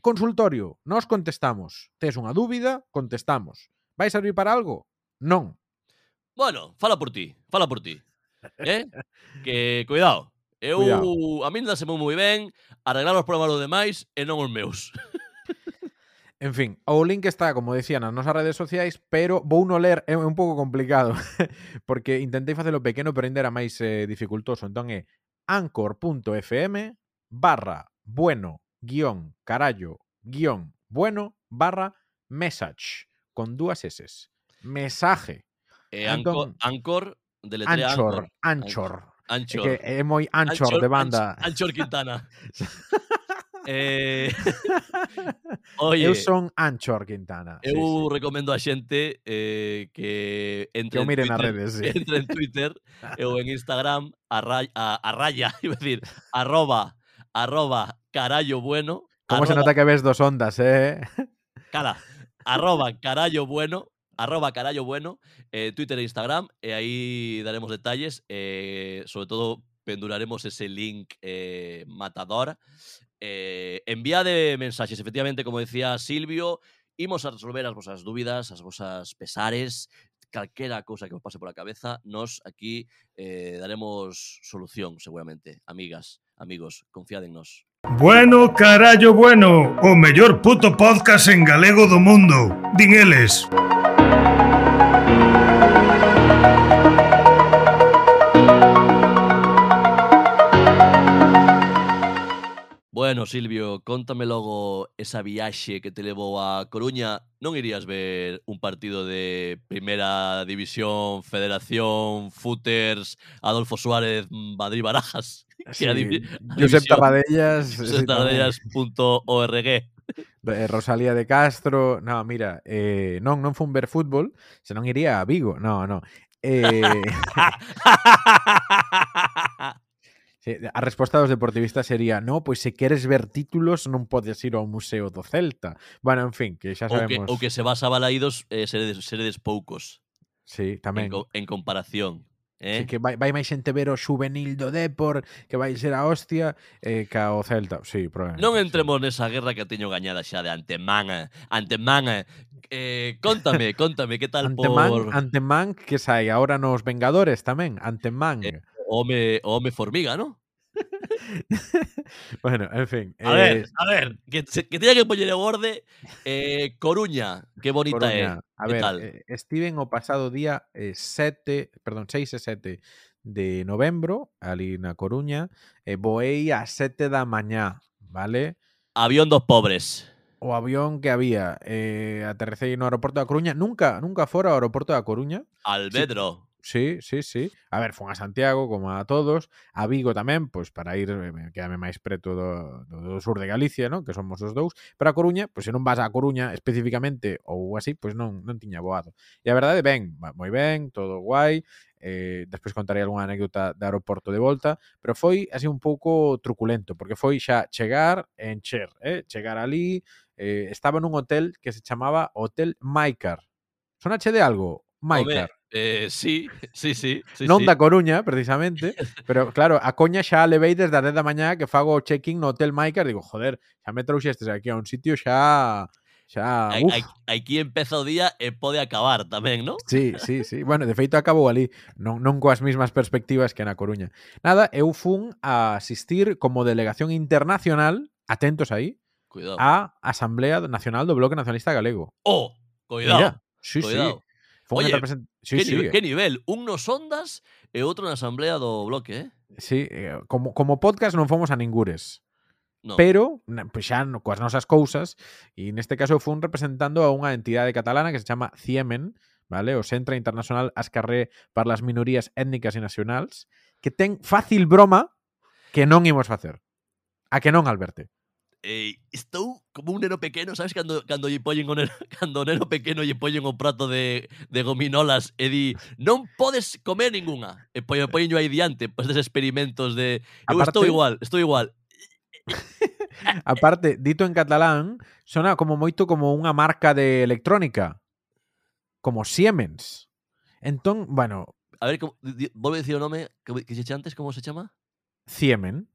Speaker 1: consultorio. Nos contestamos. Tes unha dúbida, contestamos. Vai servir para algo? Non.
Speaker 2: Bueno, fala por ti, fala por ti. Eh? que cuidado. Eu,
Speaker 1: Cuidado.
Speaker 2: a min daseme moi ben arreglar os problemas dos demais e non os meus.
Speaker 1: En fin, o link está, como decía, nas nosas redes sociais, pero vou no ler, é un pouco complicado, porque intentei facelo pequeno, pero ainda era máis eh, dificultoso. Entón é anchor.fm barra bueno guion carallo guion bueno barra message con dúas S. Mesaje.
Speaker 2: E Anchor,
Speaker 1: Entón,
Speaker 2: Anchor deletrea
Speaker 1: Anchor,
Speaker 2: Anchor.
Speaker 1: Anchor.
Speaker 2: Anchor.
Speaker 1: Que é moi Anchor, Anchor de banda.
Speaker 2: Anchor, Anchor Quintana. eh, oye,
Speaker 1: eu son Anchor Quintana.
Speaker 2: Eu
Speaker 1: sí, sí.
Speaker 2: recomendo a xente eh, que entre
Speaker 1: que
Speaker 2: en
Speaker 1: miren
Speaker 2: Twitter,
Speaker 1: redes, sí.
Speaker 2: entre en Twitter ou en Instagram a, ra, a, a raya, iba decir, arroba, arroba carallo bueno.
Speaker 1: Como
Speaker 2: arroba, se
Speaker 1: nota que ves dos ondas, eh?
Speaker 2: Cala, arroba carallo bueno arroba carallo bueno, eh, Twitter e Instagram, e aí daremos detalles, eh, sobre todo penduraremos ese link eh, matador. Eh, envía de mensaxes, efectivamente, como decía Silvio, imos a resolver as vosas dúbidas, as vosas pesares, calquera cousa que vos pase pola cabeza, nos aquí eh, daremos solución, seguramente. Amigas, amigos, confiad en nos.
Speaker 3: Bueno, carallo, bueno, o mellor puto podcast en galego do mundo. Din eles.
Speaker 2: Bueno, Silvio, contame logo esa viaxe que te levou a Coruña. Non irías ver un partido de Primeira División, Federación, Footers, Adolfo Suárez, mm, Madrid Barajas?
Speaker 1: Sí, Josep Tabadellas. Josep
Speaker 2: Tabadellas.org
Speaker 1: eh, Rosalía de Castro, no, mira, eh, non, non fun ver fútbol, senón iría a Vigo, no, no. Eh... A resposta dos deportivistas sería No, pois se queres ver títulos non podes ir ao Museo do Celta Bueno, en fin, que xa sabemos
Speaker 2: Ou que, ou que se vas a Balaídos eh, seredes, seredes poucos.
Speaker 1: Sí, tamén.
Speaker 2: En, en comparación. Eh?
Speaker 1: Que, que vai, vai máis xente ver o juvenil do Depor, que vai ser a hostia, eh, ca o Celta. Sí, probablemente.
Speaker 2: Non entremos sí. nesa guerra que teño gañada xa de antemán. Eh, antemán. Eh, eh contame, contame, que tal
Speaker 1: antemán,
Speaker 2: por...
Speaker 1: Antemán, que sai agora nos Vengadores tamén. Antemán.
Speaker 2: Eh, home, home formiga, non?
Speaker 1: bueno, en fin.
Speaker 2: A
Speaker 1: eh...
Speaker 2: ver, a ver, que, que teña que poñer o borde eh, Coruña, que bonita
Speaker 1: Coruña.
Speaker 2: é.
Speaker 1: A ver,
Speaker 2: tal?
Speaker 1: Eh, estiven o pasado día eh, perdón, 6 e 7 de novembro, ali na Coruña, eh, e voei a 7 da mañá, vale?
Speaker 2: Avión dos pobres.
Speaker 1: O avión que había, eh, aterrecei no aeroporto da Coruña, nunca nunca fora ao aeroporto da Coruña.
Speaker 2: Albedro.
Speaker 1: Sí, Sí, sí, sí. A ver, fun a Santiago, como a todos, a Vigo tamén, pois para ir, eh, quedame máis preto do, do, do sur de Galicia, non? que somos os dous, pero a Coruña, pois se non vas a Coruña especificamente ou así, pois non, non tiña voado. E a verdade, ben, moi ben, todo guai, eh, despois contarei algunha anécdota de aeroporto de volta, pero foi así un pouco truculento, porque foi xa chegar e encher, eh? chegar ali, eh, estaba nun hotel que se chamaba Hotel Maicar. Sonache de algo? Maicar.
Speaker 2: Eh, sí, sí, sí, sí.
Speaker 1: Non
Speaker 2: sí.
Speaker 1: da Coruña, precisamente, pero claro, a coña xa levei desde a 10 da mañá que fago o check-in no Hotel Maicar, digo, joder, xa me trouxestes aquí a un sitio xa xa, uf.
Speaker 2: Aquí empeza o día e pode acabar tamén, non?
Speaker 1: Sí, sí, sí. Bueno, de feito acabou ali, non, non coas mesmas perspectivas que na Coruña. Nada, eu fun a asistir como delegación internacional, atentos aí,
Speaker 2: Cuidado.
Speaker 1: a Asamblea Nacional do Bloque Nacionalista Galego.
Speaker 2: Oh, cuidado.
Speaker 1: Mira, sí,
Speaker 2: cuidado.
Speaker 1: sí. Foi
Speaker 2: Oye,
Speaker 1: represent... sí,
Speaker 2: que,
Speaker 1: sí.
Speaker 2: Nivel, que nivel, un nos ondas eh, e outro na asamblea do bloque, eh?
Speaker 1: Sí, eh, como, como podcast non fomos a ningures.
Speaker 2: No.
Speaker 1: Pero pues xa coas nosas cousas e neste caso fun representando a unha entidade catalana que se chama CIEMEN, vale? o Centre Internacional Ascarré para as Minorías Étnicas e Nacionals, que ten fácil broma que non imos facer. A que non, Alberto?
Speaker 2: eh, estou como un neno pequeno, sabes cando cando lle poñen o neno, cando o neno pequeno lle poñen o prato de, de gominolas e di non podes comer ningunha. E poño poño aí diante, pois des experimentos de eu
Speaker 1: Aparte...
Speaker 2: estou igual, estou igual.
Speaker 1: Aparte, dito en catalán, sona como moito como unha marca de electrónica, como Siemens. Entón, bueno,
Speaker 2: a ver, como, volve a dicir o nome que, que se antes, como se chama?
Speaker 1: Siemens.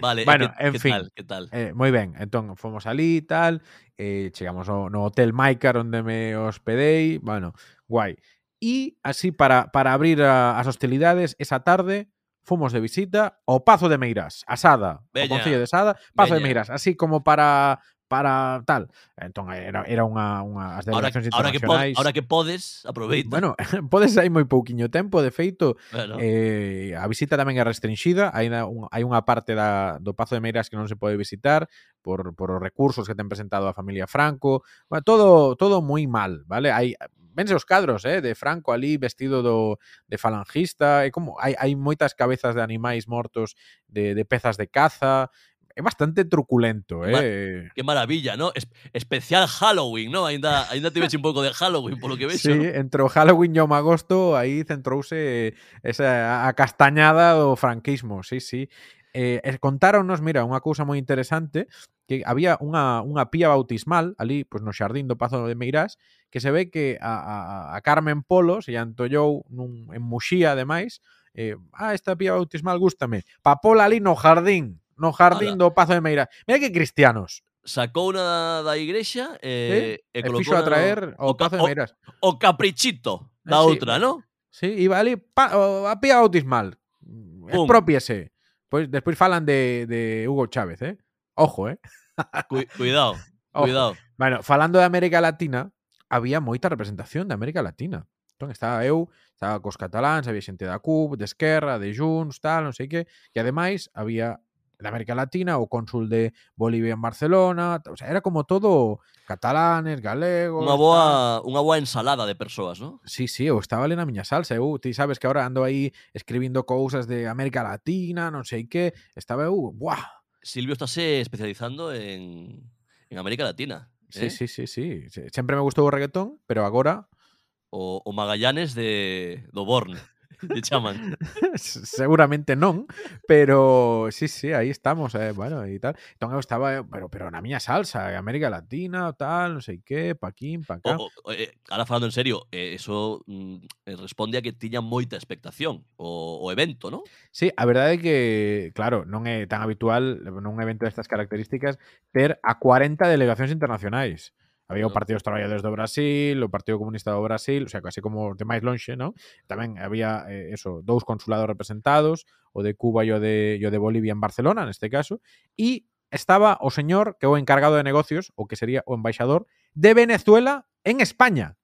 Speaker 2: Vale,
Speaker 1: bueno,
Speaker 2: que,
Speaker 1: en
Speaker 2: que
Speaker 1: fin,
Speaker 2: tal, que tal.
Speaker 1: Eh, moi ben, entón fomos ali e tal, eh, chegamos ao, no Hotel Maicar onde me hospedei, bueno, guai. E así para, para abrir eh, a, as hostilidades, esa tarde fomos de visita ao Pazo de Meirás, a Sada, Bella,
Speaker 2: o
Speaker 1: Concello de Sada, Pazo Bella.
Speaker 2: de
Speaker 1: Meirás, así como para para tal. Entón era, era unha, unha as delegacións
Speaker 2: ahora,
Speaker 1: internacionais.
Speaker 2: Ahora que, pod, ahora que podes, aproveita.
Speaker 1: Bueno, podes hai moi pouquiño tempo, de feito,
Speaker 2: bueno.
Speaker 1: eh, a visita tamén é restringida, hai, un, hai unha parte da, do Pazo de Meiras que non se pode visitar por, por os recursos que ten presentado a familia Franco. Bueno, todo todo moi mal, vale? Hai vense os cadros, eh, de Franco ali vestido do de falangista, e como hai hai moitas cabezas de animais mortos de de pezas de caza, é bastante truculento. Eh.
Speaker 2: Qué maravilla, ¿no? Es, especial Halloween, ¿no? Ainda, ainda te ves un pouco de Halloween, polo que ves.
Speaker 1: Sí, ¿no? entre o Halloween e o magosto aí centrouse esa a castañada do franquismo, sí, sí. Eh, eh, contáronnos, mira, unha cousa moi interesante que había unha, unha pía bautismal ali, pois no xardín do Pazo de Meirás, que se ve que a, a, a Carmen Polo se antollou nun, en Muxía, ademais, eh, ah, esta pía bautismal gústame, papola ali no jardín, no Jardín do Pazo de Meira. Mira que cristianos.
Speaker 2: Sacou unha da igrexa eh, e, sí?
Speaker 1: e
Speaker 2: colocou
Speaker 1: e a traer
Speaker 2: o, o
Speaker 1: Pazo de
Speaker 2: Meiras.
Speaker 1: O,
Speaker 2: o caprichito eh,
Speaker 1: da eh,
Speaker 2: outra, sí. non?
Speaker 1: Sí, iba ali pa, o, a pía
Speaker 2: autismal.
Speaker 1: Expropiese. Pois despois falan de, de Hugo Chávez, eh? Ojo, eh?
Speaker 2: Cu cuidado,
Speaker 1: Ojo.
Speaker 2: cuidado.
Speaker 1: Bueno, falando de América Latina, había moita representación de América Latina. Entón, estaba eu, estaba cos cataláns, había xente da CUP, de Esquerra, de Junts, tal, non sei que, e ademais había de América Latina o cónsul de Bolivia en Barcelona, o sea, era como todo catalanes, galegos, tal.
Speaker 2: boa, unha boa ensalada de persoas, ¿no?
Speaker 1: Sí, sí, eu estaba ali na miña salsa. Eu, ti sabes que agora ando aí escribindo cousas de América Latina, non sei que. Estaba eu, buah.
Speaker 2: Silvio estáse especializando en, en América Latina.
Speaker 1: Sí,
Speaker 2: ¿eh?
Speaker 1: sí, sí, sí. Sempre me gustou o reggaetón, pero agora
Speaker 2: O, o Magallanes de, do Born, lle chaman.
Speaker 1: Seguramente non, pero sí, sí, aí estamos, eh, bueno, e tal. Entón eu estaba, eh, pero pero na miña salsa, eh, América Latina, tal, non sei que, pa aquí, pa cá.
Speaker 2: O, o, eh, ahora falando en serio, eh, eso mm, eh, responde a que tiña moita expectación o, o evento, non?
Speaker 1: Sí, a verdade é que, claro, non é tan habitual nun evento destas características ter a 40 delegacións internacionais. Había o Partido dos Traballadores do Brasil, o Partido Comunista do Brasil, o sea, casi como de máis lonxe, non? Tamén había, eh, eso, dous consulados representados, o de Cuba e o de, e o de Bolivia en Barcelona, neste caso, e estaba o señor que é o encargado de negocios, o que sería o embaixador, de Venezuela en España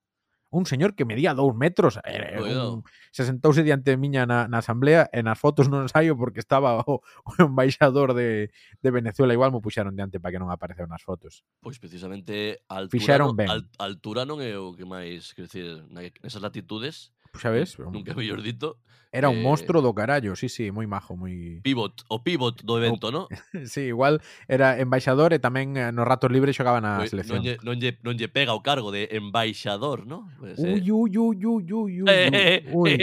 Speaker 1: un señor que medía dous metros eh, un, se sentouse diante miña na, na asamblea e nas fotos non saio porque estaba o, o embaixador de, de Venezuela igual mo puxaron diante para que non apareceu nas fotos
Speaker 2: Pois precisamente a altura, non,
Speaker 1: ben.
Speaker 2: A altura non é o que máis quer decir, nesas latitudes
Speaker 1: Xa ves?
Speaker 2: nunca mellor dito.
Speaker 1: Era un
Speaker 2: eh...
Speaker 1: monstro do carallo, sí, sí, moi majo, moi...
Speaker 2: Pivot, o pivot do evento, o... non?
Speaker 1: sí, igual era embaixador e tamén eh, nos ratos libres xogaba na
Speaker 2: pues,
Speaker 1: selección.
Speaker 2: Non lle, non, lle, non lle pega o cargo de embaixador, non? Pues,
Speaker 1: ui, ui, ui, ui, ui,
Speaker 2: ui,
Speaker 1: ui.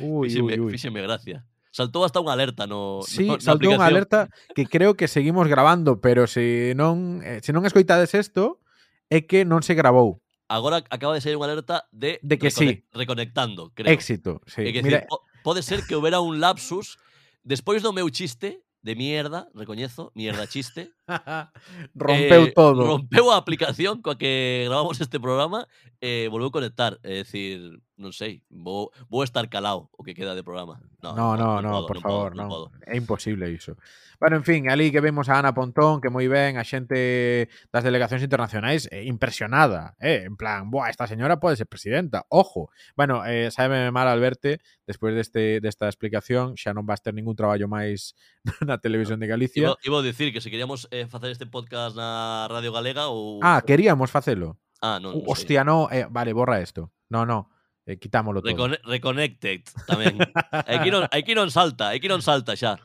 Speaker 1: ui,
Speaker 2: fíxeme,
Speaker 1: ui, ui.
Speaker 2: fíxeme gracia. Saltou hasta unha alerta no
Speaker 1: Sí,
Speaker 2: no,
Speaker 1: saltou unha alerta que creo que seguimos grabando, pero se non eh, se non escoitades isto é que non se grabou
Speaker 2: agora acaba de sair unha alerta de,
Speaker 1: de que recone sí.
Speaker 2: reconectando, creo.
Speaker 1: Éxito, sí.
Speaker 2: E que
Speaker 1: Mira...
Speaker 2: decir, pode ser que houbera un lapsus despois do meu chiste de mierda, recoñezo, mierda chiste,
Speaker 1: rompeu
Speaker 2: eh,
Speaker 1: todo.
Speaker 2: Rompeu a aplicación coa que gravamos este programa e eh, volveu conectar. É dicir, non sei, vou, vou estar calado o que queda de programa. No,
Speaker 1: no, no, no,
Speaker 2: no,
Speaker 1: no
Speaker 2: por no
Speaker 1: favor,
Speaker 2: non.
Speaker 1: no.
Speaker 2: Podo.
Speaker 1: É imposible iso. Bueno, en fin, ali que vemos a Ana Pontón, que moi ben, a xente das delegacións internacionais eh, impresionada, eh, en plan, boa, esta señora pode ser presidenta, ojo. Bueno, eh, sabe mal Alberte, despois deste desta explicación, xa non vas ter ningún traballo máis na televisión de Galicia.
Speaker 2: Iba, iba a dicir que se queríamos eh, eh, facer este podcast na Radio Galega ou
Speaker 1: Ah, queríamos facelo.
Speaker 2: Ah, non. non
Speaker 1: Hostia, no, eh, vale, borra isto. No, no. Eh, quitámolo todo.
Speaker 2: Recone reconnected tamén. aquí, non, aquí non salta, aquí non salta xa.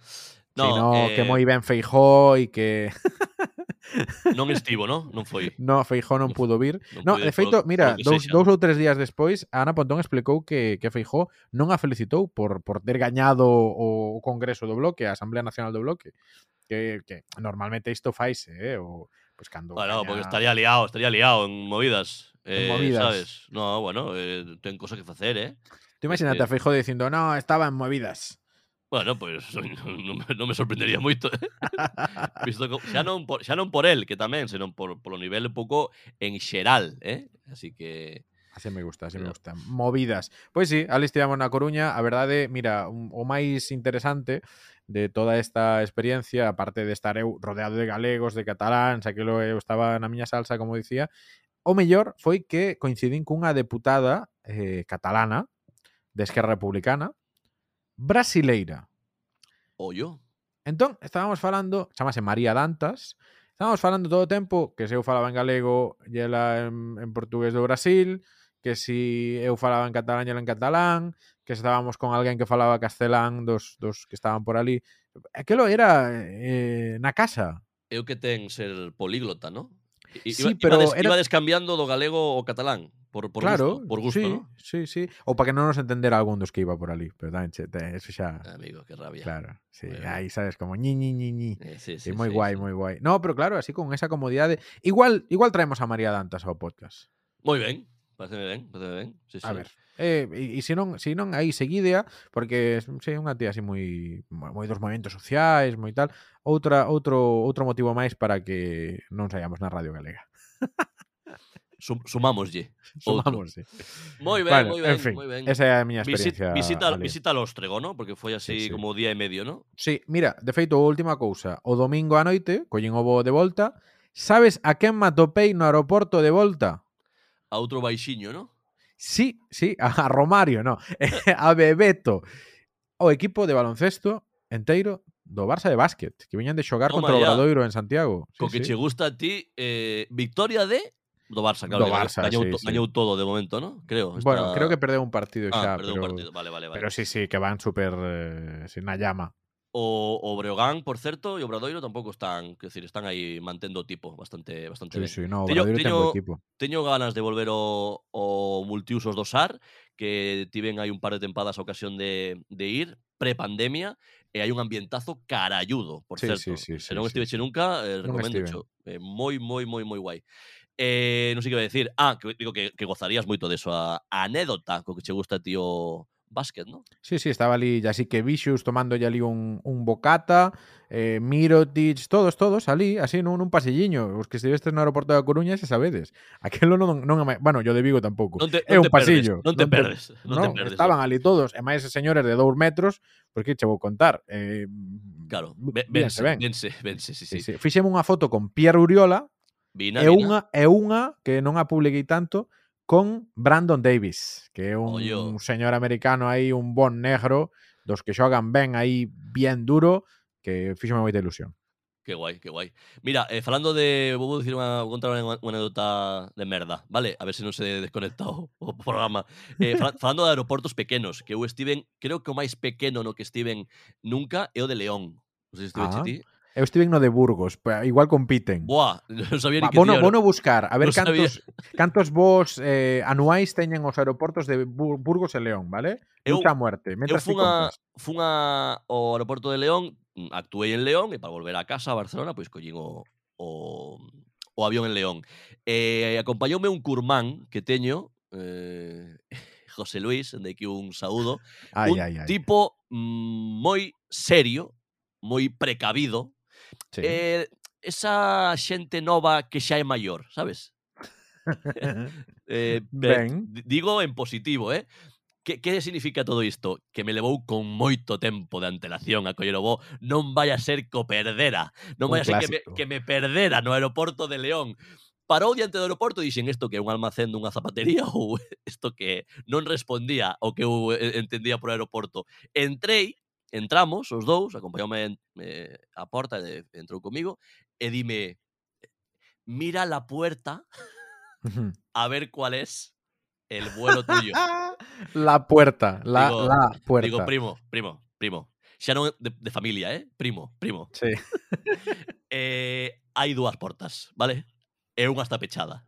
Speaker 1: No, sino
Speaker 2: eh...
Speaker 1: que moi ben Feijó e que
Speaker 2: Non estivo, non? Non foi.
Speaker 1: No, Feijó non pudo vir.
Speaker 2: Non,
Speaker 1: no, de feito,
Speaker 2: por,
Speaker 1: mira, dous,
Speaker 2: sexa.
Speaker 1: dous ou tres días despois, a Ana Pontón explicou que, que Feijó non a felicitou por, por ter gañado o Congreso do Bloque, a Asamblea Nacional do Bloque. Que, que normalmente isto faise, eh? O, pues cando
Speaker 2: bueno,
Speaker 1: caña...
Speaker 2: porque estaría liado, estaría liado en movidas. Eh, en
Speaker 1: movidas.
Speaker 2: ¿Sabes? No, bueno, eh, ten cosas que facer, eh.
Speaker 1: Tú imagínate a Feijo dicindo, no, estaba en movidas.
Speaker 2: Bueno, pues non, non me sorprendería moito. Eh? Visto que, xa, non por, xa non por el, que tamén, senón por, por o nivel un pouco en xeral, eh? Así que...
Speaker 1: Así me gusta, así no.
Speaker 2: me
Speaker 1: gusta. Movidas. Pois sí, ali estivemos na Coruña, a verdade, mira, un, o máis interesante de toda esta experiencia, aparte de estar eu rodeado de galegos, de cataláns, aquilo eu estaba na miña salsa, como dicía, o mellor foi que coincidín cunha deputada eh, catalana de Esquerra Republicana brasileira.
Speaker 2: Ollo.
Speaker 1: Entón, estábamos falando, chamase María Dantas, estábamos falando todo o tempo que se eu falaba en galego e ela en, en portugués do Brasil, que si eu falaba en catalán e ela en catalán, que estábamos con alguén que falaba castelán dos, dos que estaban por ali. Aquelo era eh, na casa.
Speaker 2: Eu que ten ser políglota, ¿no? I,
Speaker 1: sí,
Speaker 2: iba,
Speaker 1: pero
Speaker 2: ibades,
Speaker 1: era...
Speaker 2: iba descambiando do galego ao catalán. Por, por
Speaker 1: claro,
Speaker 2: gusto, por gusto,
Speaker 1: sí,
Speaker 2: ¿no?
Speaker 1: sí, sí. O para que non nos entendera algún dos que iba por ali, pero tamén, che, te, eso xa...
Speaker 2: Amigo, que rabia.
Speaker 1: Claro, sí,
Speaker 2: bueno.
Speaker 1: aí sabes como ñi, ñi, ñi, ñi.
Speaker 2: Eh, sí,
Speaker 1: sí,
Speaker 2: sí,
Speaker 1: moi
Speaker 2: sí,
Speaker 1: guai,
Speaker 2: sí.
Speaker 1: moi guai. No, pero claro, así con esa comodidade... Igual igual traemos a María Dantas ao podcast.
Speaker 2: Moi ben, parece ben, parece ben. Sí, sí.
Speaker 1: A ver. Eh, e, e se non, se non aí seguidea, porque sei é unha tía así moi moi dos movimentos sociais, moi tal, outra outro outro motivo máis para que non saiamos na Radio Galega.
Speaker 2: Sum, sumámoslle.
Speaker 1: Sumámoslle.
Speaker 2: Moi ben,
Speaker 1: vale,
Speaker 2: moi ben,
Speaker 1: en fin,
Speaker 2: moi ben.
Speaker 1: Esa é a miña experiencia.
Speaker 2: Visita,
Speaker 1: visita,
Speaker 2: visita al Ostrego, ¿no? Porque foi así
Speaker 1: sí, sí.
Speaker 2: como día e medio, ¿no?
Speaker 1: Sí, mira, de feito, última cousa. O domingo a noite, collín o voo de volta, sabes a quen me atopei no aeroporto de volta?
Speaker 2: A outro baixiño, ¿no?
Speaker 1: Sí, sí, a Romario, no. a Bebeto. O equipo de baloncesto enteiro do Barça de básquet, que viñan de xogar
Speaker 2: Toma
Speaker 1: contra o. Obradoiro en Santiago.
Speaker 2: Co
Speaker 1: Sí,
Speaker 2: que
Speaker 1: sí.
Speaker 2: che gusta a ti, eh, victoria de do Barça, claro.
Speaker 1: Do Barça,
Speaker 2: gañou,
Speaker 1: sí,
Speaker 2: to-
Speaker 1: sí.
Speaker 2: gañou todo de momento, ¿no? Creo.
Speaker 1: Bueno, creo que perdeu un partido
Speaker 2: Ah,
Speaker 1: xa,
Speaker 2: perdeu
Speaker 1: pero,
Speaker 2: un partido. Vale, vale, vale.
Speaker 1: pero sí, sí, que van super eh, sin na llama.
Speaker 2: O, o Breogán, por certo, e o Obradoiro tampouco están, que decir, están aí mantendo o tipo bastante bastante sí, ben.
Speaker 1: Sí, no, o
Speaker 2: teño, teño,
Speaker 1: equipo.
Speaker 2: teño ganas de volver ao, ao multiusos do SAR, que tiven hai un par de tempadas a ocasión de, de ir, prepandemia, eh, e hai un ambientazo carayudo, por
Speaker 1: sí,
Speaker 2: certo.
Speaker 1: Sí, sí, sí, Se
Speaker 2: non
Speaker 1: sí,
Speaker 2: estiveche
Speaker 1: sí.
Speaker 2: nunca, eh, recomendo non eh, moi, moi, moi, moi guai. Eh, non sei que vai decir. Ah, que digo que, que gozarías moito deso a, a anécdota co que che gusta ti o básquet, ¿no?
Speaker 1: Sí, sí, estaba ali así que Vicious tomando ali un, un bocata, eh, Mirotic, todos, todos ali, así nun, nun pasilliño. Os que estivestes no aeroporto da Coruña xa sabedes. Aquelo non, non é. Bueno, yo de Vigo tampouco.
Speaker 2: Non te,
Speaker 1: é
Speaker 2: non
Speaker 1: un
Speaker 2: te
Speaker 1: pasillo.
Speaker 2: Perdes, non te
Speaker 1: non
Speaker 2: perdes. Non, te perdes.
Speaker 1: Estaban ali todos, e máis señores de dous metros, porque che vou contar. Eh,
Speaker 2: claro, mm,
Speaker 1: vense,
Speaker 2: vense,
Speaker 1: ben.
Speaker 2: vense, vense, sí,
Speaker 1: sí.
Speaker 2: sí,
Speaker 1: sí. Fixeme unha foto con Pierre Uriola,
Speaker 2: Vina,
Speaker 1: e,
Speaker 2: vina.
Speaker 1: Unha, e unha que non a publiquei tanto, con Brandon Davis, que é un,
Speaker 2: Ollo.
Speaker 1: un señor americano aí, un bon negro, dos que xogan ben aí, bien duro, que fixo moita ilusión.
Speaker 2: Que guai, que guai. Mira, eh, falando de... Vou dicir unha, contar unha, unha anécdota de merda, vale? A ver se non se desconecta o, o programa. Eh, fal, falando de aeroportos pequenos, que eu estiven... Creo que o máis pequeno no que estiven nunca é o de León. Non sei se estive
Speaker 1: ah.
Speaker 2: ti.
Speaker 1: Eu estive no de Burgos, igual compiten.
Speaker 2: Buah, non sabía ni que
Speaker 1: bono,
Speaker 2: tío,
Speaker 1: bono buscar, a ver
Speaker 2: no cantos sabía.
Speaker 1: cantos vos eh, anuais teñen os aeroportos de Burgos e León, vale?
Speaker 2: Eu,
Speaker 1: Mucha muerte.
Speaker 2: Eu funha, funha ao aeroporto de León, mm, actuei en León e para volver a casa a Barcelona, pois collín o, o, o avión en León. E eh, acompañoume un curmán que teño, eh, José Luis, de aquí un saúdo,
Speaker 1: ay,
Speaker 2: un
Speaker 1: ay, ay.
Speaker 2: tipo mm, moi serio, moi precavido,
Speaker 1: sí.
Speaker 2: eh, esa xente nova que xa é maior, sabes? eh,
Speaker 1: ben.
Speaker 2: Digo en positivo, eh? Que, que significa todo isto? Que me levou con moito tempo de antelación a coller o voo. Non vai a ser co perdera. Non vai a ser que me, que me perdera no aeroporto de León. Parou diante do aeroporto e dixen isto que é un almacén dunha zapatería ou isto que non respondía ao que eu eh, entendía por aeroporto. Entrei entramos os dous, acompañoume eh, a porta, de, entrou comigo, e eh, dime, mira la puerta a ver cuál es el vuelo tuyo.
Speaker 1: la puerta, la,
Speaker 2: digo,
Speaker 1: la puerta.
Speaker 2: Digo, primo, primo, primo. Xa non de, de familia, eh? Primo, primo.
Speaker 1: Sí.
Speaker 2: eh, hai dúas portas, vale? E unha está pechada.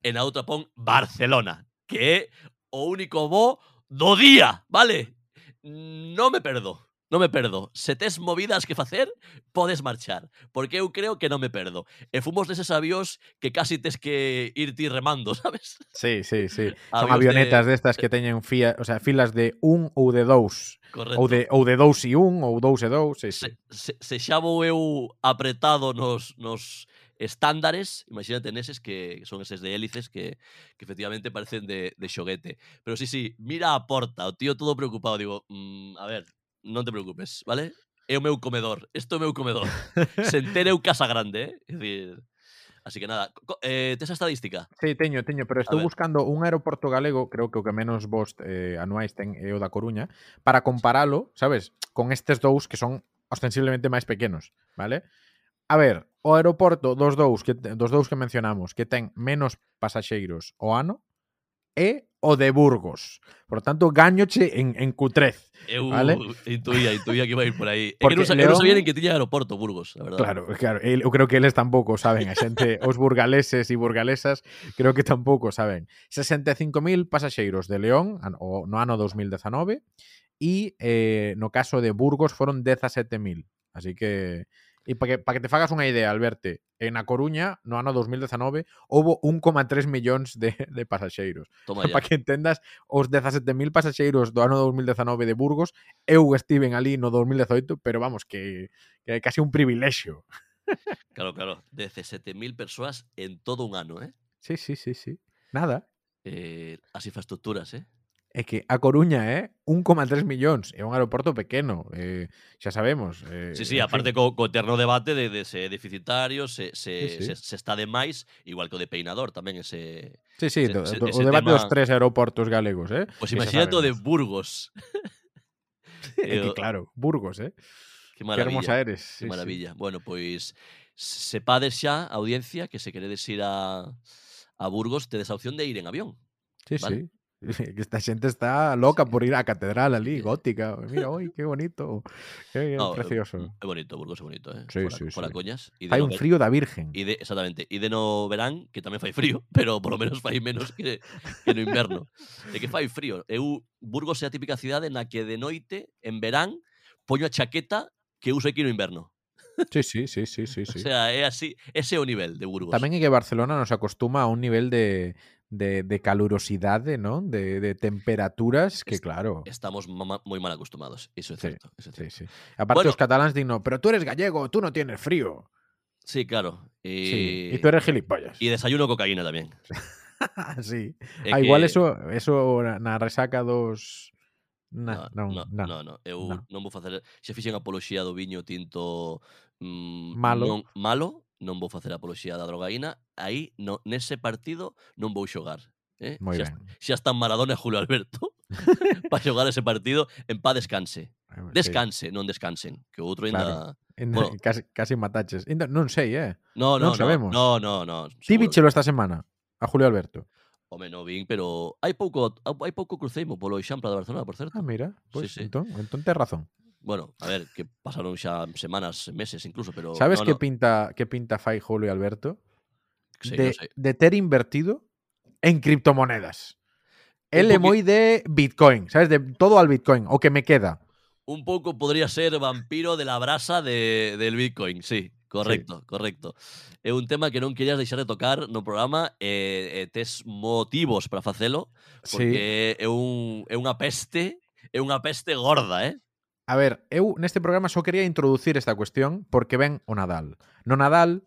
Speaker 2: E na outra pon Barcelona, que é o único bo do día, vale? non me perdo. Non me perdo. Se tes movidas que facer, podes marchar. Porque eu creo que non me perdo. E fomos deses avións que casi tes que ir ti remando, sabes?
Speaker 1: Sí, sí, sí. Avios
Speaker 2: Son
Speaker 1: avionetas
Speaker 2: de...
Speaker 1: destas que teñen fía, o sea, filas de un ou de dous.
Speaker 2: Correcto.
Speaker 1: Ou de, ou de dous e un, ou dous e dous. Sí, sí.
Speaker 2: Se, se, se xa vou eu apretado nos, nos estándares, imagínate neses que son eses de hélices que, que efectivamente parecen de, de, xoguete. Pero sí, sí, mira a porta, o tío todo preocupado, digo, mm, a ver, non te preocupes, vale? É o meu comedor, isto é o meu comedor. Sentere eu casa grande, eh? É dicir, Así que nada, eh, tes a estadística?
Speaker 1: Sí, teño, teño, pero estou buscando un aeroporto galego, creo que o que menos vos eh, anuais ten é o da Coruña, para comparalo, sabes, con estes dous que son ostensiblemente máis pequenos, vale? A ver, o aeroporto dos dous que dos dous que mencionamos, que ten menos pasaxeiros o ano, é o de Burgos. Por tanto, gañoche en, en Cutrez.
Speaker 2: Eu
Speaker 1: vale?
Speaker 2: intuía, intuía que iba a ir por aí.
Speaker 1: Porque
Speaker 2: eu non,
Speaker 1: León...
Speaker 2: non sabía que tiña aeroporto Burgos, a verdade.
Speaker 1: Claro, claro. Eu creo que eles tampouco saben. A xente, os burgaleses e burgalesas, creo que tampouco saben. 65.000 pasaxeiros de León no ano 2019 e eh, no caso de Burgos foron 17.000. Así que E para que, para que te fagas unha idea, Alberto, en A Coruña, no ano 2019, houbo 1,3 millóns de, de pasaxeiros.
Speaker 2: Toma
Speaker 1: para que entendas, os 17.000 pasaxeiros do ano 2019 de Burgos, eu estiven ali no 2018, pero vamos, que, que é casi un privilexio.
Speaker 2: Claro, claro, 17.000 persoas en todo un ano, eh?
Speaker 1: Sí, sí, sí, sí. Nada.
Speaker 2: Eh, as infraestructuras, eh?
Speaker 1: é que a Coruña é 1,3 millóns, é un aeroporto pequeno, eh, xa sabemos. Eh,
Speaker 2: sí, sí, aparte
Speaker 1: fin.
Speaker 2: co, co eterno debate de, de se deficitario, se, se,
Speaker 1: sí, sí.
Speaker 2: se, se está de máis, igual que o de Peinador tamén ese...
Speaker 1: Sí, sí,
Speaker 2: ese,
Speaker 1: do,
Speaker 2: ese,
Speaker 1: o debate
Speaker 2: tema...
Speaker 1: dos tres aeroportos galegos, eh?
Speaker 2: Pois
Speaker 1: pues
Speaker 2: imagínate o de Burgos.
Speaker 1: é que claro, Burgos, eh?
Speaker 2: Que maravilla.
Speaker 1: Que hermosa eres. Sí, que
Speaker 2: maravilla. Sí. Bueno, pois sepades xa a audiencia que se queredes ir a, a Burgos, tedes a opción de ir en avión.
Speaker 1: Sí,
Speaker 2: ¿vale?
Speaker 1: sí. Esta xente está loca por ir á catedral ali, gótica. Mira, oi, que bonito. Que
Speaker 2: no, eh,
Speaker 1: precioso.
Speaker 2: É bonito, Burgos é bonito, eh?
Speaker 1: Sí,
Speaker 2: fora,
Speaker 1: sí,
Speaker 2: fora
Speaker 1: sí.
Speaker 2: coñas. E
Speaker 1: fai
Speaker 2: no
Speaker 1: un
Speaker 2: ver...
Speaker 1: frío da virgen.
Speaker 2: E de, exactamente. E de no verán, que tamén fai frío, pero por lo menos fai menos que, que no inverno. de que fai frío. Eu, Burgos é a típica cidade na que de noite, en verán, poño a chaqueta que uso aquí no inverno.
Speaker 1: Sí, sí, sí, sí, sí, sí.
Speaker 2: O sea, é así, ese é o nivel de Burgos.
Speaker 1: Tamén é que Barcelona nos acostuma a un nivel de, de, de calurosidade, ¿no? De, de temperaturas que,
Speaker 2: Es-
Speaker 1: claro.
Speaker 2: Estamos moi mal acostumados. Iso é
Speaker 1: Sí,
Speaker 2: certo. Eso
Speaker 1: Sí,
Speaker 2: certo.
Speaker 1: sí. Aparte,
Speaker 2: Bueno.
Speaker 1: os cataláns din, no, pero tú eres gallego, tú no tienes frío.
Speaker 2: Sí, claro.
Speaker 1: Y tú eres gilipollas.
Speaker 2: e desayuno cocaína tamén.
Speaker 1: sí.
Speaker 2: É
Speaker 1: Ah, igual eso, eso na resaca dos... Na, non,
Speaker 2: non,
Speaker 1: nah,
Speaker 2: no. No, eu
Speaker 1: no.
Speaker 2: non vou facer, se fixen apoloxía do viño tinto mm,
Speaker 1: malo,
Speaker 2: non, malo, non vou facer apoloxía da drogaína, aí no, nese partido non vou xogar. Eh?
Speaker 1: Moi
Speaker 2: xa,
Speaker 1: ben.
Speaker 2: xa están Maradona e Julio Alberto para xogar ese partido en pa descanse.
Speaker 1: Descanse, sí.
Speaker 2: non descansen, que o outro ainda
Speaker 1: claro.
Speaker 2: Bueno,
Speaker 1: casi, casi mataches. Ainda non sei, eh.
Speaker 2: No, no, non
Speaker 1: sabemos.
Speaker 2: No, no, no.
Speaker 1: Ti bichelo esta semana a Julio Alberto.
Speaker 2: Home, no vin, pero hai pouco hai pouco cruceimo polo Eixampla de Barcelona, por certo.
Speaker 1: Ah, mira, pois
Speaker 2: sí.
Speaker 1: entón, entón tes razón.
Speaker 2: Bueno, a ver, que pasaron xa semanas, meses incluso, pero
Speaker 1: Sabes
Speaker 2: no,
Speaker 1: que
Speaker 2: no,
Speaker 1: pinta que pinta fai Julio Alberto? de, de ter invertido en criptomonedas. Él
Speaker 2: poqui-
Speaker 1: moi de Bitcoin, sabes? De todo al Bitcoin, o que me queda.
Speaker 2: Un pouco podría ser vampiro de la brasa de, del Bitcoin, sí. Correcto, sí. correcto. É un tema que non querías deixar de tocar no programa eh, eh, e, e tes motivos para facelo porque sí. é, un, é unha peste, é unha peste gorda, eh?
Speaker 1: A ver, eu neste programa só quería introducir esta cuestión porque ven o Nadal. No Nadal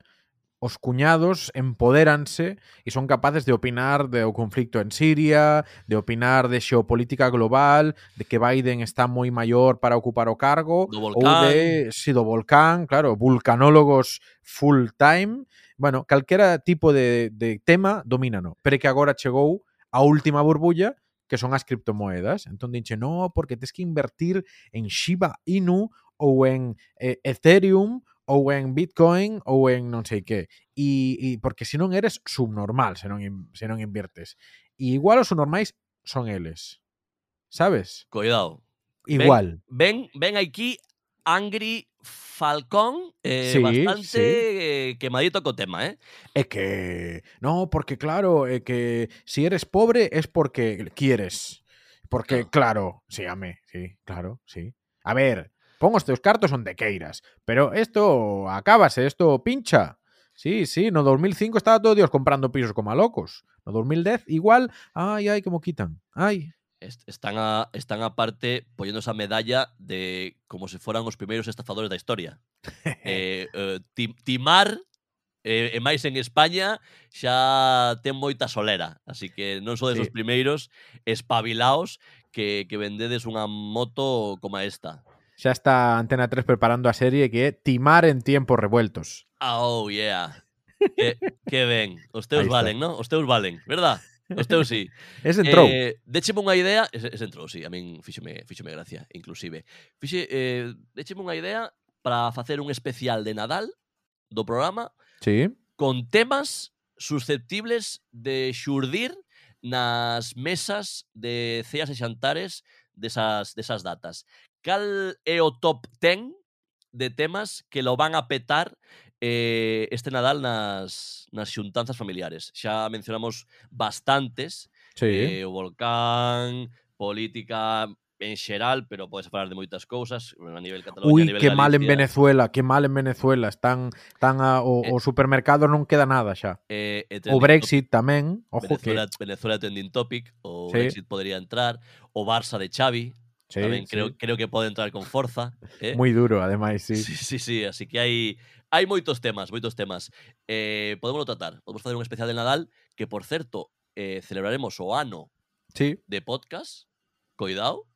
Speaker 1: os cuñados empodéranse e son capaces de opinar do conflicto en Siria, de opinar de xeopolítica global, de que Biden está moi maior para ocupar o cargo,
Speaker 2: do volcán.
Speaker 1: ou de si do volcán, claro, vulcanólogos full time, bueno, calquera tipo de, de tema domínano, pero que agora chegou a última burbulla que son as criptomoedas. Entón dinche, no, porque tens que invertir en Shiba Inu ou en eh, Ethereum ou en Bitcoin ou en non sei que. E, e porque se non eres subnormal se non, in- se non invirtes. E igual os subnormais son eles. Sabes?
Speaker 2: Cuidado.
Speaker 1: Igual.
Speaker 2: Ven, ven aquí Angry Falcón eh,
Speaker 1: Sí,
Speaker 2: bastante
Speaker 1: sí.
Speaker 2: eh, quemadito co tema, eh?
Speaker 1: É que no, porque claro, é que si eres pobre es porque quieres. Porque claro, sí, ame, sí, claro, sí. A ver, pon os teus cartos onde queiras. Pero isto acábase, isto pincha. Sí, sí, no 2005 estaba todo Dios comprando pisos como a locos. No 2010 igual, ai, ai, como quitan. Ai,
Speaker 2: están a, están aparte poñendo esa medalla de como se foran os primeiros estafadores da historia. eh, eh, tim, timar eh, eh e máis en España xa ten moita solera, así que non sodes
Speaker 1: sí.
Speaker 2: os primeiros espabilaos que, que vendedes unha moto como esta
Speaker 1: xa está Antena 3 preparando a serie que é Timar en tiempos revueltos.
Speaker 2: Oh, yeah. Que, que ben. Os teus valen, non? Os teus valen, verdad? Os teus sí.
Speaker 1: Es entrou.
Speaker 2: Eh, décheme unha idea, es, es entrou, sí, a min fíxeme, fíxeme gracia, inclusive. Fixe, eh, décheme unha idea para facer un especial de Nadal do programa
Speaker 1: sí.
Speaker 2: con temas susceptibles de xurdir nas mesas de ceas e xantares desas, desas datas cal é o top 10 de temas que lo van a petar eh, este Nadal nas, nas xuntanzas familiares. Xa mencionamos bastantes.
Speaker 1: Sí.
Speaker 2: Eh, o volcán, política en xeral, pero podes falar de moitas cousas a nivel catalán,
Speaker 1: Ui, a
Speaker 2: nivel
Speaker 1: que Galicia. mal en Venezuela, que mal en Venezuela, están tan a, o,
Speaker 2: eh,
Speaker 1: o supermercado non queda nada xa.
Speaker 2: Eh,
Speaker 1: o Brexit tamén, ojo
Speaker 2: Venezuela,
Speaker 1: que
Speaker 2: Venezuela trending topic, o
Speaker 1: sí.
Speaker 2: Brexit podría entrar, o Barça de Xavi,
Speaker 1: Sí, sí.
Speaker 2: creo, creo que pode entrar con forza. Eh?
Speaker 1: Moi duro, ademais, sí.
Speaker 2: Sí, sí, sí, así que hai hai moitos temas, moitos temas. Eh, podemos tratar, podemos facer un especial de Nadal que, por certo, eh, celebraremos o ano
Speaker 1: Sí,
Speaker 2: de podcast. Cuidado,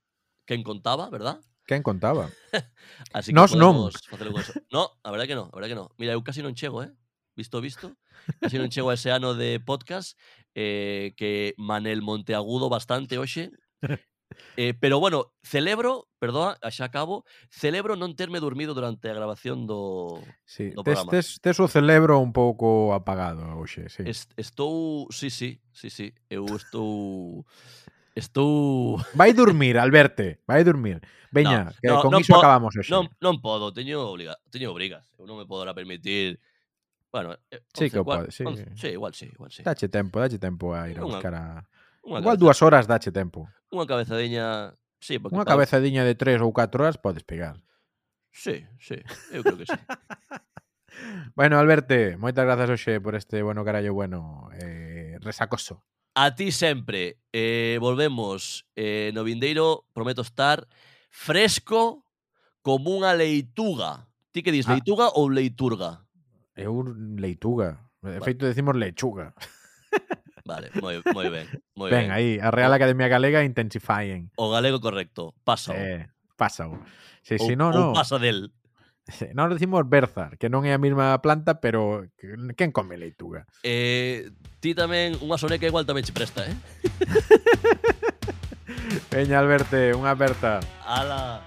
Speaker 2: quen contaba, verdad?
Speaker 1: quen contaba?
Speaker 2: Así
Speaker 1: Nos non.
Speaker 2: con eso. No, a verdade que no, a verdade que no. Mira, eu casi non chego, eh? Visto, visto. Casi non chego a ese ano de podcast eh, que Manel Monteagudo bastante hoxe. Eh, pero bueno, celebro, perdón, xa acabo, celebro non terme dormido durante a grabación do,
Speaker 1: sí,
Speaker 2: do programa.
Speaker 1: Tes, tes, tes o celebro un pouco apagado hoxe, sí.
Speaker 2: Est, estou, sí, sí, sí, sí, eu estou... Estou...
Speaker 1: Vai dormir, Alberto, vai dormir. Veña,
Speaker 2: no,
Speaker 1: que
Speaker 2: no,
Speaker 1: con
Speaker 2: non
Speaker 1: iso acabamos hoxe.
Speaker 2: Non, non podo, teño, obliga, teño obrigas. Eu non me podrá permitir Bueno, eh,
Speaker 1: sí que
Speaker 2: igual,
Speaker 1: pode, sí.
Speaker 2: 11, sí, igual sí, igual sí.
Speaker 1: Dache tempo, dache tempo a ir a buscar a... Igual dúas horas dache tempo.
Speaker 2: Unha cabezadiña... Sí, porque
Speaker 1: Unha cabezadiña de tres ou catro horas podes pegar.
Speaker 2: Sí, sí, eu creo que sí.
Speaker 1: bueno, Alberto, moitas grazas hoxe por este bueno carallo bueno eh, resacoso.
Speaker 2: A ti sempre. Eh, volvemos eh, no vindeiro, prometo estar fresco como unha leituga. Ti que dis,
Speaker 1: ah.
Speaker 2: leituga ou leiturga?
Speaker 1: Eu leituga. De
Speaker 2: vale.
Speaker 1: feito, decimos lechuga.
Speaker 2: Vale, moi, moi ben. Moi
Speaker 1: ben,
Speaker 2: ben,
Speaker 1: aí, a Real Academia Galega intensifying.
Speaker 2: O galego correcto, pasa.
Speaker 1: Eh, pásao. Si,
Speaker 2: ou,
Speaker 1: si no,
Speaker 2: ou
Speaker 1: no.
Speaker 2: pasa del.
Speaker 1: Non decimos Berzar, que non é a mesma planta, pero quen come leituga?
Speaker 2: Eh, ti tamén unha soneca igual tamén che presta, eh?
Speaker 1: Veña, Alberto, unha aperta.
Speaker 2: Ala.